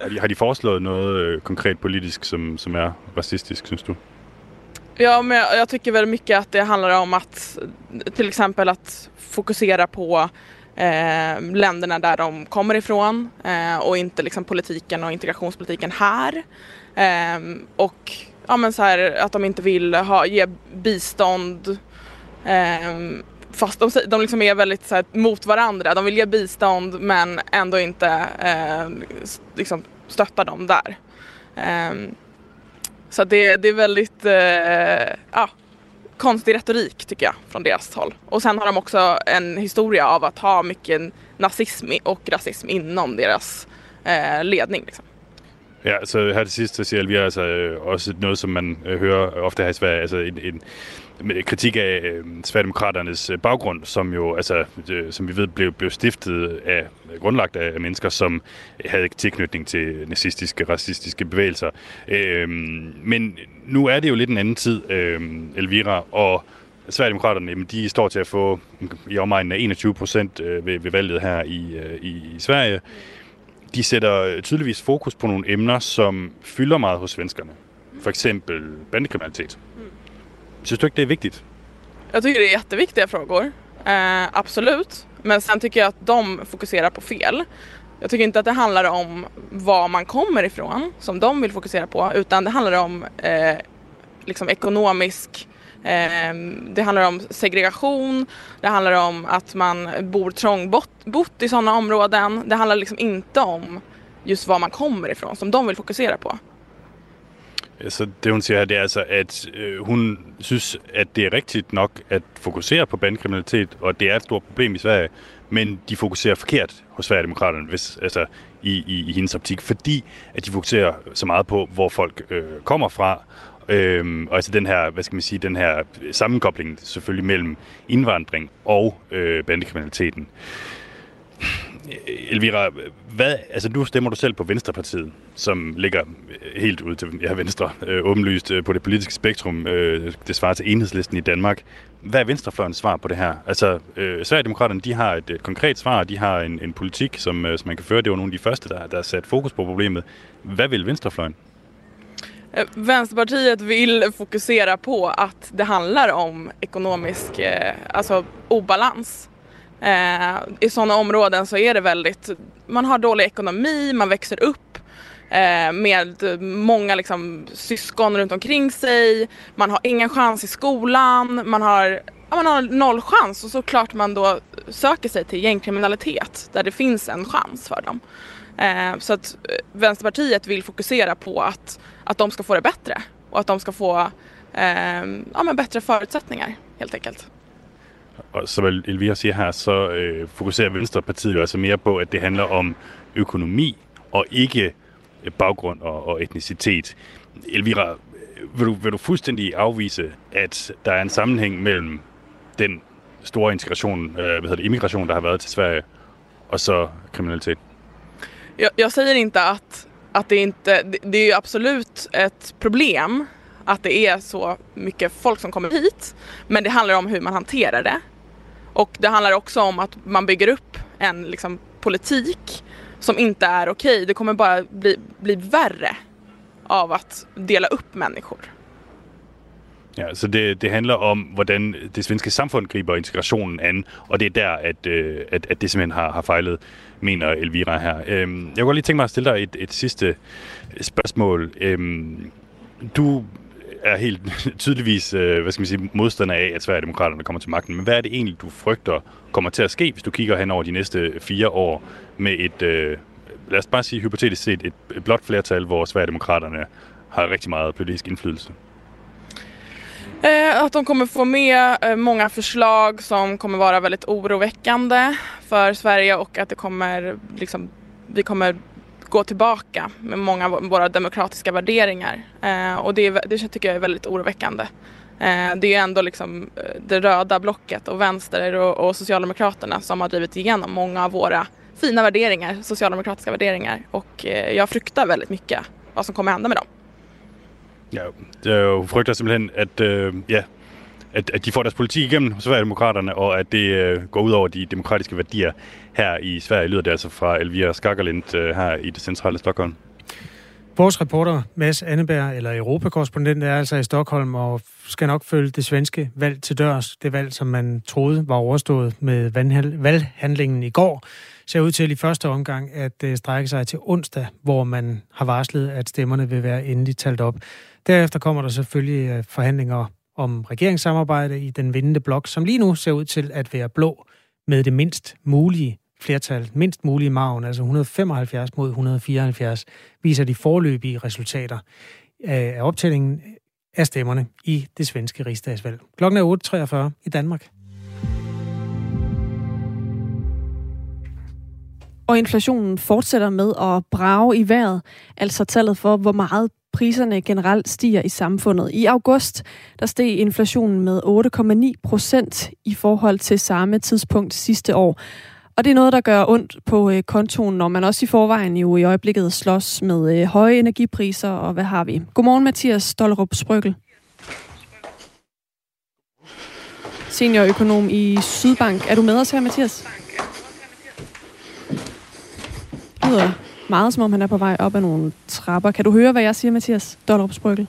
har de, har de foreslået noget øh, konkret politisk, som, som är rasistisk, synes du? Ja, men jag, jag tycker väl mycket att det handlar om att till exempel att fokusera på eh, länderna där de kommer ifrån eh, och inte liksom politiken och integrationspolitiken här. Eh, och ja, men så här, att de inte vill ha, ge bistånd eh, fast de, de liksom är väldigt så här, mot varandra. De vill ge bistånd men ändå inte eh, liksom stötta dem där. Eh, så det, det är väldigt eh, ja, konstig retorik tycker jag från deras håll. Och sen har de också en historia av att ha mycket nazism och rasism inom deras eh, ledning. Liksom. Ja, så her til sidst, så siger vi altså øh, også noget, som man øh, hører ofte her i Sverige, altså en, en kritik af øh, Sverigedemokraternes øh, baggrund, som jo, altså, øh, som vi ved, blev, blev stiftet af, øh, grundlagt af mennesker, som havde tilknytning til nazistiske, racistiske bevægelser. Øh, men nu er det jo lidt en anden tid, øh, Elvira, og Sverigedemokraterne, jamen, de står til at få i omegnen af 21 procent øh, ved, ved valget her i, i, i Sverige. De sætter tydeligvis fokus på nogle emner, som fylder meget hos svenskerne. For eksempel bandekriminalitet. Synes du att det är viktigt? Jag tycker det är jätteviktiga frågor. Eh, absolut. Men sen tycker jag att de fokuserar på fel. Jag tycker inte att det handlar om var man kommer ifrån som de vill fokusera på utan det handlar om eh, liksom ekonomisk eh, det handlar om segregation, det handlar om att man bor trångbott i sådana områden. Det handlar liksom inte om just var man kommer ifrån som de vill fokusera på. Så det hun siger her, det er altså, at øh, hun synes, at det er rigtigt nok at fokusere på bandekriminalitet, og det er et stort problem i Sverige, men de fokuserer forkert hos Sverigedemokraterne, hvis, altså i, i, i hendes optik, fordi at de fokuserer så meget på, hvor folk øh, kommer fra, Øhm, og altså den her, hvad skal man sige, den her sammenkobling selvfølgelig mellem indvandring og øh, bandekriminaliteten. Elvira, hvad, altså nu stemmer du selv på Venstrepartiet, som ligger øh, helt ud til ja, Venstre, øh, åbenlyst øh, på det politiske spektrum. Øh, det svarer til enhedslisten i Danmark. Hvad er Venstrefløjens svar på det her? Altså, øh, Sverigedemokraterne, de har et, et konkret svar, de har en, en politik, som, øh, som man kan føre. Det var nogle af de første, der, der har sat fokus på problemet. Hvad vil Venstrefløjen? Eh, Vänsterpartiet vill fokusera på att det handlar om ekonomisk eh, alltså, obalans. Eh, I sådana områden så är det väldigt, man har dålig ekonomi, man växer upp eh, med många liksom, syskon runt omkring sig, man har ingen chans i skolan, man har, ja, man har noll chans och såklart man då söker sig till gängkriminalitet där det finns en chans för dem. Eh, så att eh, Vänsterpartiet vill fokusera på att, att de ska få det bättre och att de ska få eh, ja, men bättre förutsättningar helt enkelt. Og som Elvira siger her, så øh, fokuserer Venstrepartiet jo altså mere på, at det handler om økonomi og ikke øh, baggrund og, og etnicitet. Elvira, øh, vil du, vil du fuldstændig afvise, at der er en sammenhæng mellem den store integration, øh, hvad hedder det, immigration, der har været til Sverige, og så kriminalitet? Jag, jag säger inte att, att det inte, det, det är ju absolut ett problem att det är så mycket folk som kommer hit. Men det handlar om hur man hanterar det. Och det handlar också om att man bygger upp en liksom, politik som inte är okej. Okay. Det kommer bara bli, bli värre av att dela upp människor. Ja, så det, det handler om, hvordan det svenske samfund griber integrationen an, og det er der, at, øh, at, at det simpelthen har, har fejlet, mener Elvira her. Øhm, jeg kunne godt lige tænke mig at stille dig et, et sidste spørgsmål. Øhm, du er helt [laughs] tydeligvis øh, hvad skal man sige, modstander af, at Sverigedemokraterne kommer til magten. Men hvad er det egentlig, du frygter kommer til at ske, hvis du kigger hen over de næste fire år med et, øh, lad os bare sige hypotetisk set, et, et blot flertal, hvor Sverigedemokraterne har rigtig meget politisk indflydelse? Eh, att de kommer få med eh, många förslag som kommer vara väldigt oroväckande för Sverige och att det kommer, liksom, vi kommer gå tillbaka med många av våra demokratiska värderingar. Eh, och det, det tycker jag är väldigt oroväckande. Eh, det är ändå liksom eh, det röda blocket och vänster och, och Socialdemokraterna som har drivit igenom många av våra fina värderingar, socialdemokratiska värderingar. Och eh, jag fruktar väldigt mycket vad som kommer hända med dem. Ja, jeg frygter simpelthen, at, øh, ja, at, at de får deres politik igennem, Sverigedemokraterne, og at det øh, går ud over de demokratiske værdier her i Sverige, lyder det altså fra Elvira Skakkerlind øh, her i det centrale Stockholm. Vores reporter, Mads Anneberg, eller Europakorrespondent, er altså i Stockholm og skal nok følge det svenske valg til dørs. Det valg, som man troede var overstået med valghandlingen i går, ser ud til i første omgang at øh, strække sig til onsdag, hvor man har varslet, at stemmerne vil være endeligt talt op. Derefter kommer der selvfølgelig øh, forhandlinger om regeringssamarbejde i den vindende blok, som lige nu ser ud til at være blå med det mindst mulige flertal, mindst mulige margen, altså 175 mod 174, viser de forløbige resultater øh, af optællingen af stemmerne i det svenske rigsdagsvalg. Klokken er 8.43 i Danmark. Og inflationen fortsætter med at brage i vejret, altså tallet for, hvor meget priserne generelt stiger i samfundet. I august der steg inflationen med 8,9 procent i forhold til samme tidspunkt sidste år. Og det er noget, der gør ondt på øh, kontoen, når man også i forvejen jo i øjeblikket slås med øh, høje energipriser, og hvad har vi? Godmorgen, Mathias Stollerup Sprøgel. Seniorøkonom i Sydbank. Er du med os her, Mathias? Det lyder meget, som om han er på vej op ad nogle trapper. Kan du høre, hvad jeg siger, Mathias Dollerup Sprøgel?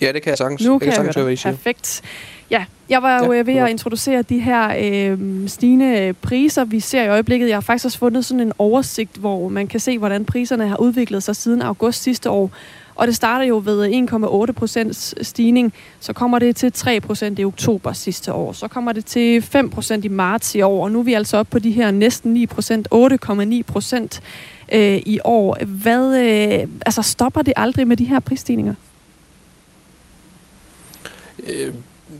Ja, det kan jeg sagtens. Nu jeg kan jeg, jeg høre dig. Perfekt. Ja, jeg var jo ja, øh, ved at introducere de her øh, stigende priser, vi ser i øjeblikket. Jeg har faktisk også fundet sådan en oversigt, hvor man kan se, hvordan priserne har udviklet sig siden august sidste år. Og det starter jo ved 1,8 procents stigning, så kommer det til 3 procent i oktober sidste år, så kommer det til 5 procent i marts i år, og nu er vi altså oppe på de her næsten 9 procent, 8,9 procent øh, i år. Hvad, øh, altså stopper det aldrig med de her prisstigninger?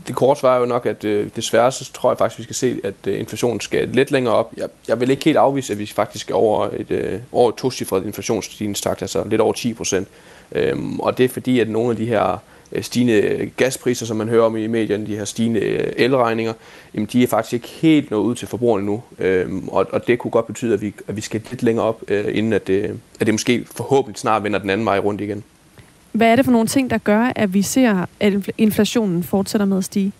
Det korte svar er jo nok, at øh, desværre så tror jeg faktisk, vi skal se, at øh, inflationen skal lidt længere op. Jeg, jeg vil ikke helt afvise, at vi faktisk er over et, øh, over et inflationsstigningstakt, altså lidt over 10 procent. Øhm, og det er fordi, at nogle af de her øh, stigende gaspriser, som man hører om i medierne, de her stigende øh, elregninger, jamen de er faktisk ikke helt nået ud til forbrugerne nu. Øhm, og, og det kunne godt betyde, at vi, at vi skal lidt længere op, øh, inden at det, at det måske forhåbentlig snart vender den anden vej rundt igen. Hvad er det for nogle ting, der gør, at vi ser, at inflationen fortsætter med at stige?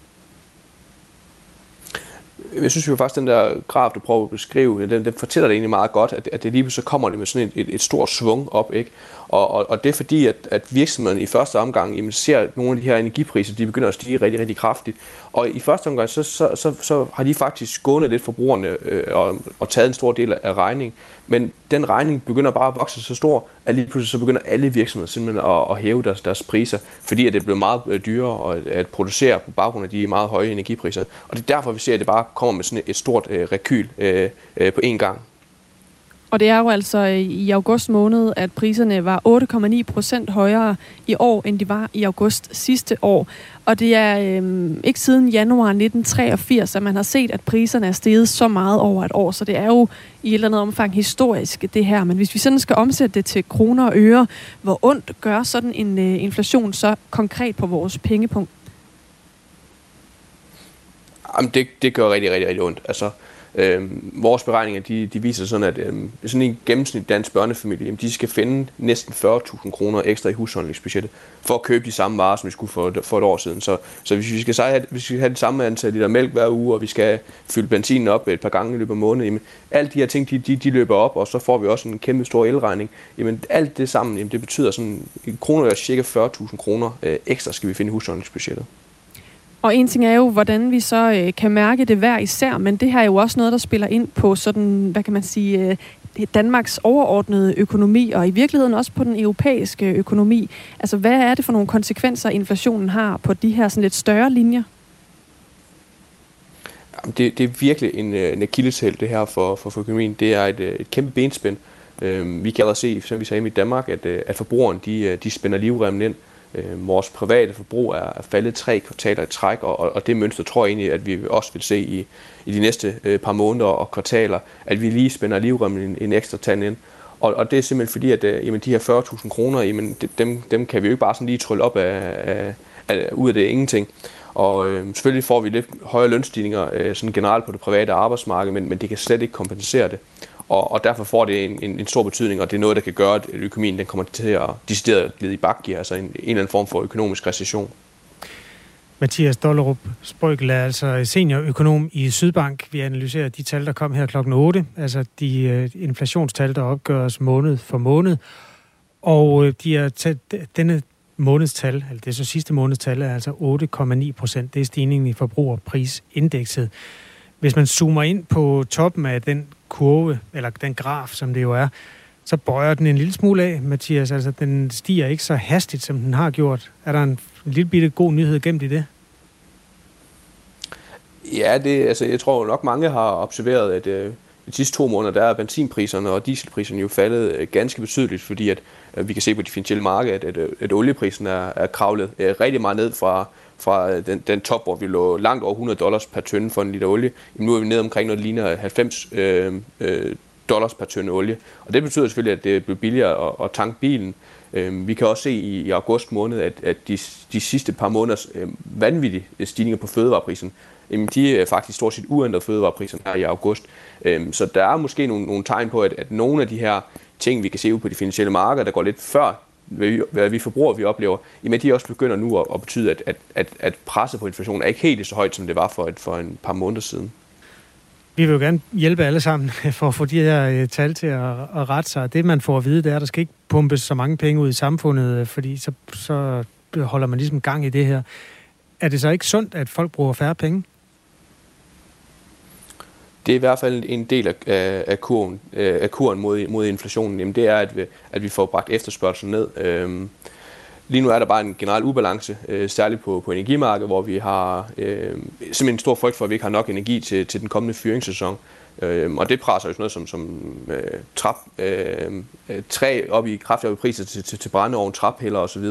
jeg synes jo faktisk, at den der graf, du prøver at beskrive, den, den fortæller det egentlig meget godt, at, at det lige så kommer det med sådan et, et, et stort svung op. Ikke? Og, og, og det er fordi, at, at virksomheden i første omgang jamen, ser nogle af de her energipriser, de begynder at stige rigtig, rigtig kraftigt. Og i første omgang, så, så, så, så har de faktisk skånet lidt forbrugerne øh, og, og taget en stor del af regningen. Men den regning begynder bare at vokse så stor, at lige pludselig så begynder alle virksomheder simpelthen at, at hæve deres, deres priser, fordi at det bliver meget øh, dyrere at, at producere på baggrund af de meget høje energipriser. Og det er derfor, vi ser, at det bare kommer med sådan et stort øh, rekyl øh, øh, på én gang. Og det er jo altså øh, i august måned, at priserne var 8,9 procent højere i år, end de var i august sidste år. Og det er øh, ikke siden januar 1983, at man har set, at priserne er steget så meget over et år. Så det er jo i et eller andet omfang historisk, det her. Men hvis vi sådan skal omsætte det til kroner og øre, hvor ondt gør sådan en øh, inflation så konkret på vores pengepunkt? Jamen, det, det gør rigtig, rigtig, rigtig ondt. Altså, Øh, Øhm, vores beregninger de, de viser sådan, at øh, sådan en gennemsnit dansk børnefamilie, jamen, de skal finde næsten 40.000 kroner ekstra i husholdningsbudgettet for at købe de samme varer, som vi skulle for, for et år siden. Så, så hvis vi skal, have, hvis vi skal have det samme antal liter mælk hver uge, og vi skal fylde benzinen op et par gange i løbet af måneden, jamen, alle de her ting, de, de, de løber op, og så får vi også en kæmpe stor elregning. Jamen, alt det sammen, jamen, det betyder sådan, en kroner er cirka 40.000 kroner øh, ekstra, skal vi finde i husholdningsbudgettet. Og en ting er jo, hvordan vi så øh, kan mærke det hver især, men det her er jo også noget, der spiller ind på sådan, hvad kan man sige, øh, Danmarks overordnede økonomi, og i virkeligheden også på den europæiske økonomi. Altså, hvad er det for nogle konsekvenser, inflationen har på de her sådan lidt større linjer? Jamen, det, det er virkelig en, øh, en akilleshæl, det her for, for, for økonomien. Det er et, øh, et kæmpe benspænd. Øh, vi kan allerede se, som vi sagde i Danmark, at, øh, at forbrugerne de, de spænder livremmen ind. Øh, Øh, vores private forbrug er, er faldet tre kvartaler i træk, og, og det mønster tror jeg egentlig, at vi også vil se i, i de næste øh, par måneder og kvartaler, at vi lige spænder livremmen en, en ekstra tand ind. Og, og det er simpelthen fordi, at øh, jamen, de her 40.000 kroner, jamen, dem, dem kan vi jo ikke bare sådan lige trylle op af, af, af, ud af det ingenting. Og øh, selvfølgelig får vi lidt højere lønstigninger øh, sådan generelt på det private arbejdsmarked, men, men det kan slet ikke kompensere det. Og, og derfor får det en, en, en stor betydning, og det er noget, der kan gøre, at økonomien den kommer til at decideret glide i bakgear, altså en, en eller anden form for økonomisk recession. Mathias Dollerup Sprøgel er altså seniorøkonom i Sydbank. Vi analyserer de tal, der kom her klokken 8, altså de øh, inflationstal, der opgøres måned for måned. Og øh, de er tæt, denne månedstal, eller det er så sidste månedstal, er altså 8,9 procent. Det er stigningen i forbrugerprisindekset. Hvis man zoomer ind på toppen af den kurve, eller den graf, som det jo er, så bøjer den en lille smule af, Mathias. Altså, den stiger ikke så hastigt, som den har gjort. Er der en lille bitte god nyhed gemt i det? Ja, det, altså, jeg tror nok mange har observeret, at øh, de sidste to måneder, der er benzinpriserne og dieselpriserne jo faldet øh, ganske betydeligt, fordi at øh, vi kan se på de finansielle marked, at, at, at olieprisen er, er kravlet øh, rigtig meget ned fra, fra øh, den, den top, hvor vi lå langt over 100 dollars per tønde for en liter olie. Jamen, nu er vi nede omkring noget, der ligner 90 øh, øh, dollars per tønde olie. Og det betyder selvfølgelig, at det bliver billigere at, at tanke bilen. Øh, vi kan også se i, i august måned, at, at de, de sidste par måneders øhm, øh, vanvittige stigninger på fødevareprisen, jamen, de er faktisk stort set uændret fødevarepriserne her i august. Øh, så der er måske nogle, nogle tegn på, at, at nogle af de her ting, vi kan se ud på de finansielle markeder, der går lidt før hvad vi forbruger, vi oplever, jamen de også begynder nu at, at betyde, at, at, at, at presset på inflationen er ikke helt så højt, som det var for et, for en par måneder siden. Vi vil jo gerne hjælpe alle sammen [laughs] for at få de her øh, tal til at, at rette sig. Det, man får at vide, det er, at der skal ikke pumpes så mange penge ud i samfundet, øh, fordi så, så holder man ligesom gang i det her. Er det så ikke sundt, at folk bruger færre penge? Det er i hvert fald en del af, af, kurven, af kurven øh, mod, mod inflationen, jamen det er, at vi, at vi får bragt efterspørgselen ned. Øhm, lige nu er der bare en generel ubalance, øh, særligt på, på energimarkedet, hvor vi har øh, simpelthen en stor frygt for, at vi ikke har nok energi til, til den kommende fyringssæson. Øhm, og det presser jo sådan noget som, som øh, trap, øh, øh træ op i kraftige priser til, til, til brændeovn, traphælder osv.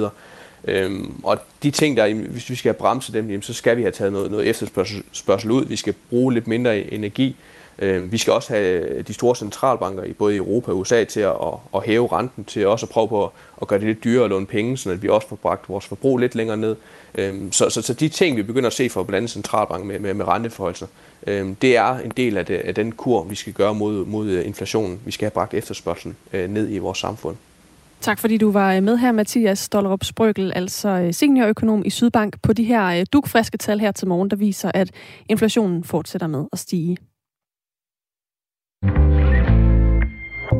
Øhm, og de ting, der, hvis vi skal bremse dem, jamen, så skal vi have taget noget, noget efterspørgsel ud. Vi skal bruge lidt mindre energi. Øhm, vi skal også have de store centralbanker i både Europa og USA til at, at hæve renten, til også at prøve på at, at gøre det lidt dyrere at låne penge, så vi også får bragt vores forbrug lidt længere ned. Øhm, så, så, så de ting, vi begynder at se fra blandt andet centralbanken med, med, med renteforholdelser, øhm, det er en del af, det, af den kur, vi skal gøre mod, mod inflationen. Vi skal have bragt efterspørgselen øh, ned i vores samfund. Tak fordi du var øh, med her, Mathias Stollerup Sprøgel, altså øh, seniorøkonom i Sydbank, på de her øh, dugfriske tal her til morgen, der viser, at inflationen fortsætter med at stige.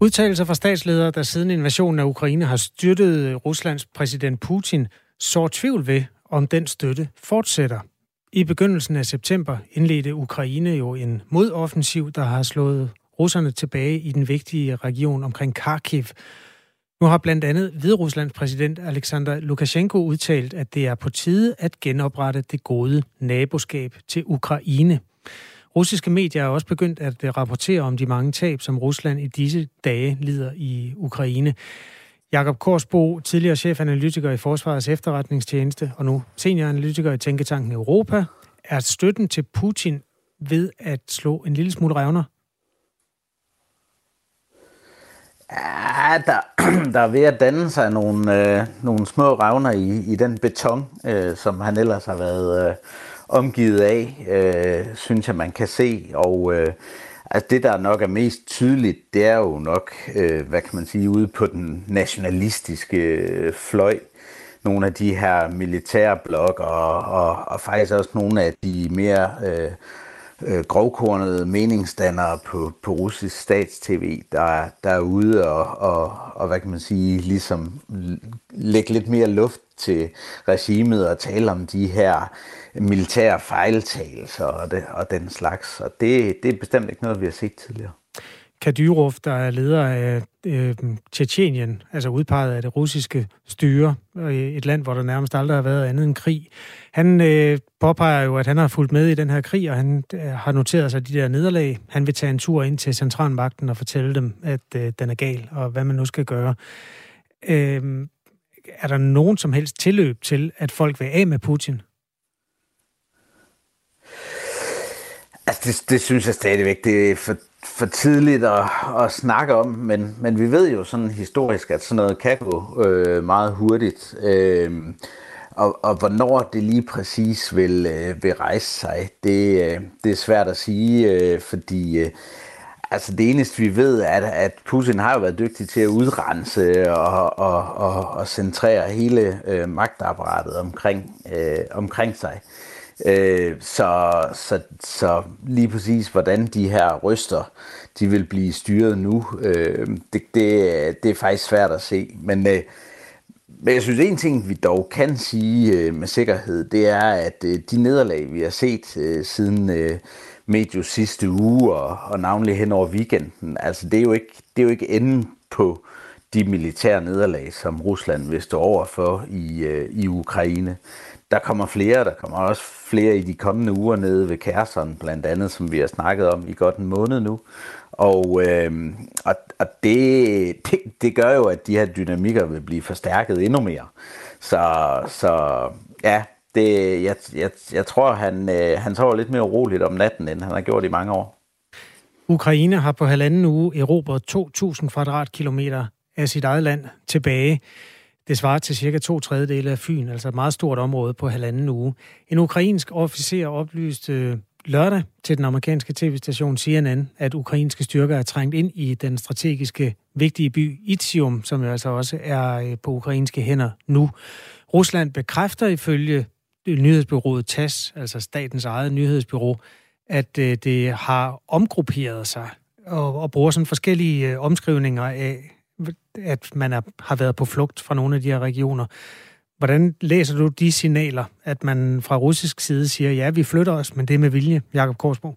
Udtalelser fra statsledere, der siden invasionen af Ukraine har styrtet øh, Ruslands præsident Putin, så tvivl ved, om den støtte fortsætter. I begyndelsen af september indledte Ukraine jo en modoffensiv, der har slået russerne tilbage i den vigtige region omkring Kharkiv. Nu har blandt andet Hvideruslands præsident Alexander Lukashenko udtalt, at det er på tide at genoprette det gode naboskab til Ukraine. Russiske medier er også begyndt at øh, rapportere om de mange tab, som Rusland i disse dage lider i Ukraine. Jakob Korsbo, tidligere chefanalytiker i Forsvarets efterretningstjeneste og nu senioranalytiker i Tænketanken Europa, er støtten til Putin ved at slå en lille smule revner? Ja, der, [clears throat] der er ved at danne sig nogle, øh, nogle små revner i, i den beton, øh, som han ellers har været øh, omgivet af, øh, synes jeg, man kan se. Og øh, altså det, der nok er mest tydeligt, det er jo nok, øh, hvad kan man sige, ude på den nationalistiske øh, fløj. Nogle af de her militære blok, og, og, og faktisk også nogle af de mere øh, øh, grovkornede meningsdannere på, på russisk statstv, der, der er ude og, og, og, hvad kan man sige, ligesom lægge lidt mere luft til regimet og tale om de her militære fejltagelser og, det, og den slags. Og det, det er bestemt ikke noget, vi har set tidligere. Kadyrov, der er leder af øh, Tjetjenien, altså udpeget af det russiske styre, øh, et land, hvor der nærmest aldrig har været andet end krig. Han øh, påpeger jo, at han har fulgt med i den her krig, og han øh, har noteret sig de der nederlag. Han vil tage en tur ind til centralmagten og fortælle dem, at øh, den er gal, og hvad man nu skal gøre. Øh, er der nogen som helst tilløb til, at folk vil af med Putin? Altså, det, det synes jeg stadigvæk, det er for, for tidligt at, at snakke om, men, men vi ved jo sådan historisk, at sådan noget kan gå øh, meget hurtigt. Øh, og, og hvornår det lige præcis vil, øh, vil rejse sig, det, øh, det er svært at sige, øh, fordi øh, altså det eneste vi ved er, at Putin har jo været dygtig til at udrense og, og, og, og centrere hele øh, magtapparatet omkring, øh, omkring sig. Øh, Øh, så, så, så lige præcis, hvordan de her ryster, de vil blive styret nu, øh, det, det, det er faktisk svært at se. Men, øh, men jeg synes, en ting, vi dog kan sige øh, med sikkerhed, det er, at øh, de nederlag, vi har set øh, siden øh, medio sidste uge, og, og navnlig hen over weekenden, altså det er jo ikke, det er jo ikke enden på de militære nederlag, som Rusland vil stå over for i, øh, i Ukraine der kommer flere, der kommer også flere i de kommende uger nede ved Kærson, blandt andet, som vi har snakket om i godt en måned nu. Og, øh, og, og det, det, det gør jo, at de her dynamikker vil blive forstærket endnu mere. Så, så ja, det, jeg, jeg, jeg tror, han, øh, han sover lidt mere roligt om natten, end han har gjort i mange år. Ukraine har på halvanden uge erobret 2.000 kvadratkilometer af sit eget land tilbage. Det svarer til cirka to tredjedele af Fyn, altså et meget stort område på halvanden uge. En ukrainsk officer oplyste øh, lørdag til den amerikanske tv-station CNN, at ukrainske styrker er trængt ind i den strategiske vigtige by Izium, som jo altså også er øh, på ukrainske hænder nu. Rusland bekræfter ifølge øh, nyhedsbyrået TASS, altså statens eget nyhedsbyrå, at det har omgrupperet sig og, og bruger sådan forskellige omskrivninger af, at man er, har været på flugt fra nogle af de her regioner. Hvordan læser du de signaler, at man fra russisk side siger, ja, vi flytter os, men det er med vilje, Jakob Korsbo?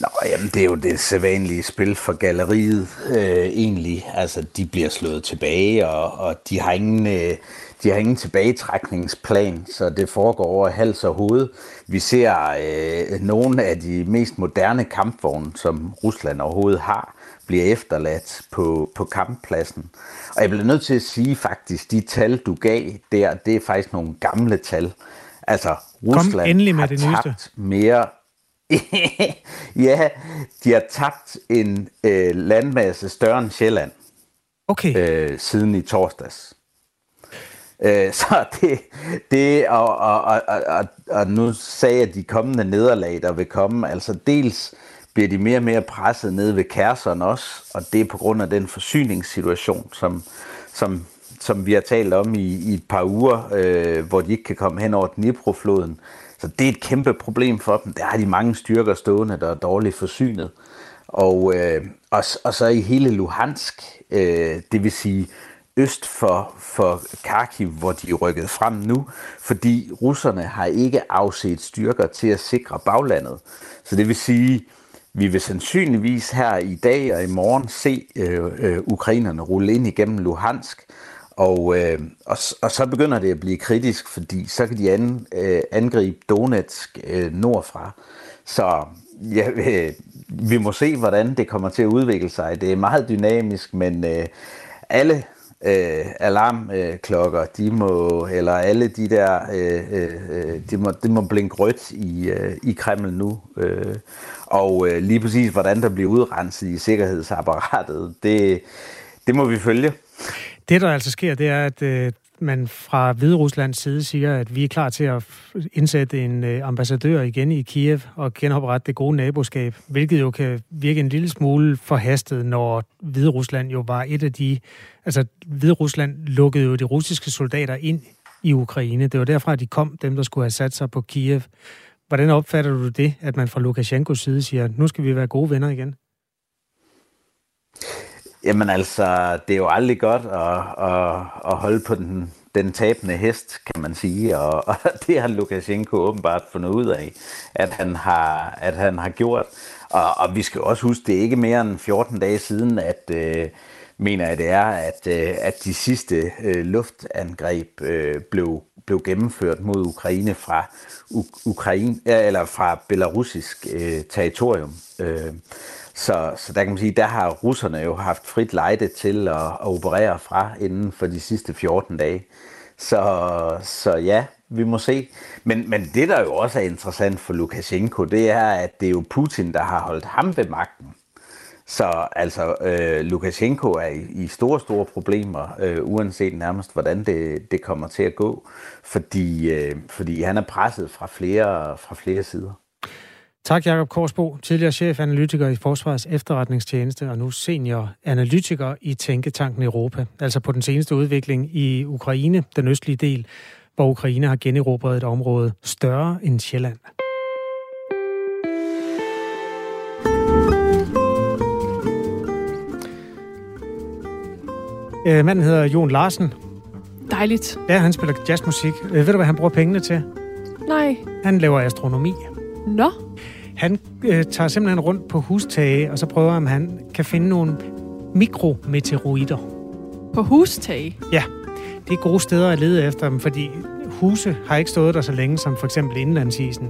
Nå, jamen, det er jo det sædvanlige spil for galleriet, øh, egentlig. Altså, de bliver slået tilbage, og, og de har ingen... Øh, de har ingen tilbagetrækningsplan, så det foregår over hals og hoved. Vi ser øh, nogle af de mest moderne kampvogne, som Rusland overhovedet har, bliver efterladt på, på kamppladsen. Og jeg bliver nødt til at sige faktisk, de tal, du gav der, det er faktisk nogle gamle tal. Altså, Rusland Kom endelig med har det tabt nyeste. mere [laughs] ja, de har tabt en øh, landmasse større end Sjælland okay. øh, siden i torsdags. Øh, [laughs] så det, det og, og, og, og, og nu sagde jeg, at de kommende nederlag, der vil komme, altså dels bliver de mere og mere presset ned ved Kærseren også, og det er på grund af den forsyningssituation, som, som, som vi har talt om i, i et par uger, øh, hvor de ikke kan komme hen over Dnipro-floden. Så det er et kæmpe problem for dem. Der har de mange styrker stående, der er dårligt forsynet. Og, øh, og, og så i hele Luhansk, øh, det vil sige øst for, for Kharkiv, hvor de er rykket frem nu, fordi russerne har ikke afset styrker til at sikre baglandet. Så det vil sige, vi vil sandsynligvis her i dag og i morgen se øh, øh, ukrainerne rulle ind igennem Luhansk, og, øh, og, og så begynder det at blive kritisk, fordi så kan de an, øh, angribe Donetsk øh, nordfra. Så ja, øh, vi må se, hvordan det kommer til at udvikle sig. Det er meget dynamisk, men øh, alle øh, alarmklokker, de må, eller alle de der, øh, øh, øh de, må, de må blinke rødt i, øh, i Kreml nu. Øh, og øh, lige præcis, hvordan der bliver udrenset i sikkerhedsapparatet, det, det må vi følge. Det, der altså sker, det er, at øh, man fra Hvide Ruslands side siger, at vi er klar til at indsætte en øh, ambassadør igen i Kiev og genoprette det gode naboskab, hvilket jo kan virke en lille smule forhastet, når Hvide Rusland jo var et af de... Altså, Hvide Rusland lukkede jo de russiske soldater ind i Ukraine. Det var derfra, de kom, dem der skulle have sat sig på Kiev. Hvordan opfatter du det, at man fra Lukashenkos side siger, nu skal vi være gode venner igen? Jamen altså, det er jo aldrig godt at, at, at holde på den, den tabende hest, kan man sige, og, og [laughs] det har Lukashenko åbenbart fundet ud af, at han har, at han har gjort. Og, og vi skal også huske, det er ikke mere end 14 dage siden, at øh, mener jeg det er, at, øh, at de sidste øh, luftangreb øh, blev, blev gennemført mod Ukraine fra Ukraine eller fra belarusisk øh, territorium. Øh, så, så der kan man sige, der har russerne jo haft frit lejde til at, at operere fra inden for de sidste 14 dage. Så, så ja, vi må se. Men, men det, der jo også er interessant for Lukashenko, det er, at det er jo Putin, der har holdt ham ved magten. Så altså, øh, Lukashenko er i, i store, store problemer, øh, uanset nærmest, hvordan det, det kommer til at gå, fordi, øh, fordi han er presset fra flere, fra flere sider. Tak, Jakob Korsbo, tidligere chefanalytiker i Forsvarets efterretningstjeneste og nu senior analytiker i Tænketanken Europa. Altså på den seneste udvikling i Ukraine, den østlige del, hvor Ukraine har generobret et område større end Sjælland. Øh, manden hedder Jon Larsen. Dejligt. Ja, han spiller jazzmusik. Øh, ved du, hvad han bruger pengene til? Nej. Han laver astronomi. Nå. Han øh, tager simpelthen rundt på hustage, og så prøver om han kan finde nogle mikrometeoroider. På hustage? Ja, det er gode steder at lede efter dem, fordi huse har ikke stået der så længe som for eksempel indlandsisen.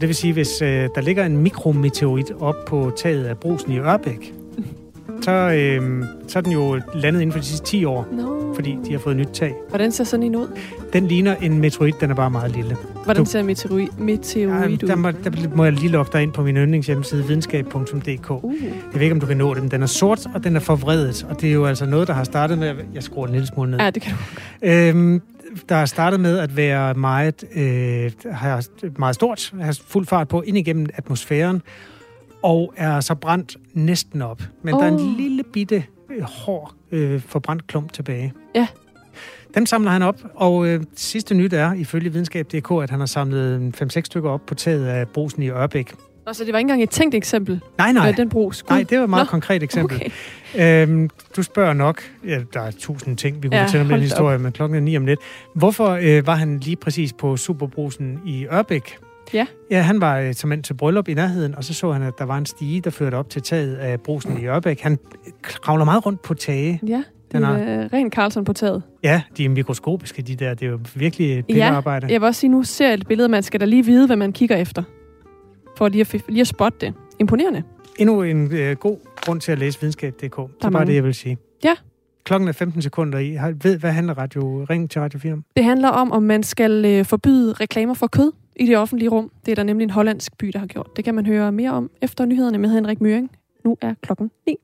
Det vil sige, hvis øh, der ligger en mikrometeorit op på taget af brusen i Ørbæk, [laughs] så, øh, så er den jo landet inden for de sidste 10 år, no. fordi de har fået nyt tag. Hvordan ser sådan en ud? Den ligner en meteorit, den er bare meget lille. Hvordan ser en meteorit, ja, der, må, der må jeg lige logge dig ind på min yndlingshjemmeside, videnskab.dk. Uh. Jeg ved ikke, om du kan nå dem. Den er sort, og den er forvredet, og det er jo altså noget, der har startet med... Jeg skruer en lille smule ned. Ja, det kan du. Øhm, der har startet med at være meget, øh, har meget stort, har fuld fart på ind igennem atmosfæren, og er så brændt næsten op. Men oh. der er en lille bitte øh, hård øh, forbrændt klump tilbage. Ja. Dem samler han op, og øh, sidste nyt er, ifølge videnskab.dk, at han har samlet 5-6 stykker op på taget af brusen i Ørbæk. Og så det var ikke engang et tænkt eksempel? Nej, nej. Den brus. Nej, det var et meget Nå. konkret eksempel. Okay. Øhm, du spørger nok, ja, der er tusind ting, vi kunne ja, fortælle om den historie, op. men klokken er ni om lidt. Hvorfor øh, var han lige præcis på Superbrusen i Ørbæk? Ja. Ja, han var øh, som til bryllup i nærheden, og så så han, at der var en stige, der førte op til taget af brusen i Ørbæk. Han kravler meget rundt på tage. Ja, Den er- er ren Carlson på taget. Ja, de er mikroskopiske, de der. Det er jo virkelig et Ja, billedarbejde. jeg vil også sige, nu ser jeg et billede, man skal da lige vide, hvad man kigger efter. For lige at, lige at spotte det. Imponerende. Endnu en øh, god grund til at læse videnskab.dk. Det er bare mange. det, jeg vil sige. Ja. Klokken er 15 sekunder i. Ved, hvad handler radio, ring til Radio 4 om? Det handler om, om man skal øh, forbyde reklamer for kød i det offentlige rum. Det er der nemlig en hollandsk by, der har gjort. Det kan man høre mere om efter nyhederne med Henrik Møring. Nu er klokken 9.